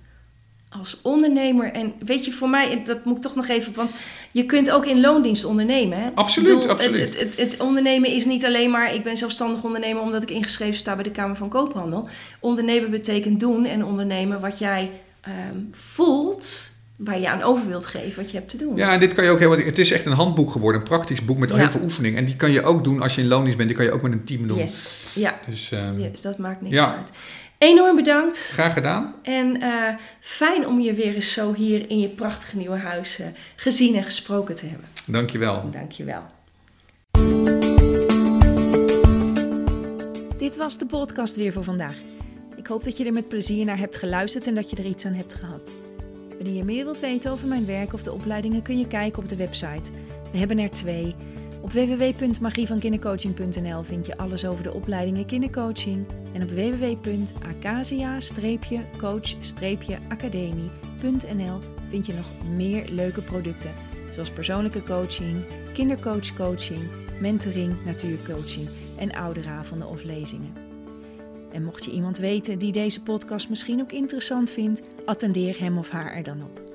als ondernemer. En weet je, voor mij, dat moet ik toch nog even. Want je kunt ook in loondienst ondernemen. Hè? Absoluut, absoluut. Het, het, het, ondernemen is niet alleen maar. Ik ben zelfstandig ondernemer omdat ik ingeschreven sta bij de Kamer van Koophandel. Ondernemen betekent doen en ondernemen wat jij ehm, voelt. Waar je aan over wilt geven wat je hebt te doen. Ja, en dit kan je ook helemaal. Het is echt een handboek geworden, een praktisch boek met heel veel oefening. En die kan je ook doen als je in loondienst bent. Die kan je ook met een team doen. Yes, ja. Dus, um, yes, dat maakt niks uit. Enorm bedankt. Graag gedaan. En uh, fijn om je weer eens zo hier in je prachtige nieuwe huis uh, gezien en gesproken te hebben. Dankjewel. Dankjewel. Dit was de podcast weer voor vandaag. Ik hoop dat je er met plezier naar hebt geluisterd en dat je er iets aan hebt gehad. Wanneer je meer wilt weten over mijn werk of de opleidingen kun je kijken op de website. We hebben er twee. Op www.magievankindercoaching.nl vind je alles over de opleidingen kindercoaching. En op www.acasia-coach-academie.nl vind je nog meer leuke producten. Zoals persoonlijke coaching, kindercoachcoaching, mentoring, natuurcoaching en ouderavonden of lezingen. En mocht je iemand weten die deze podcast misschien ook interessant vindt, attendeer hem of haar er dan op.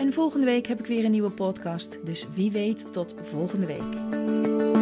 En volgende week heb ik weer een nieuwe podcast. Dus wie weet, tot volgende week.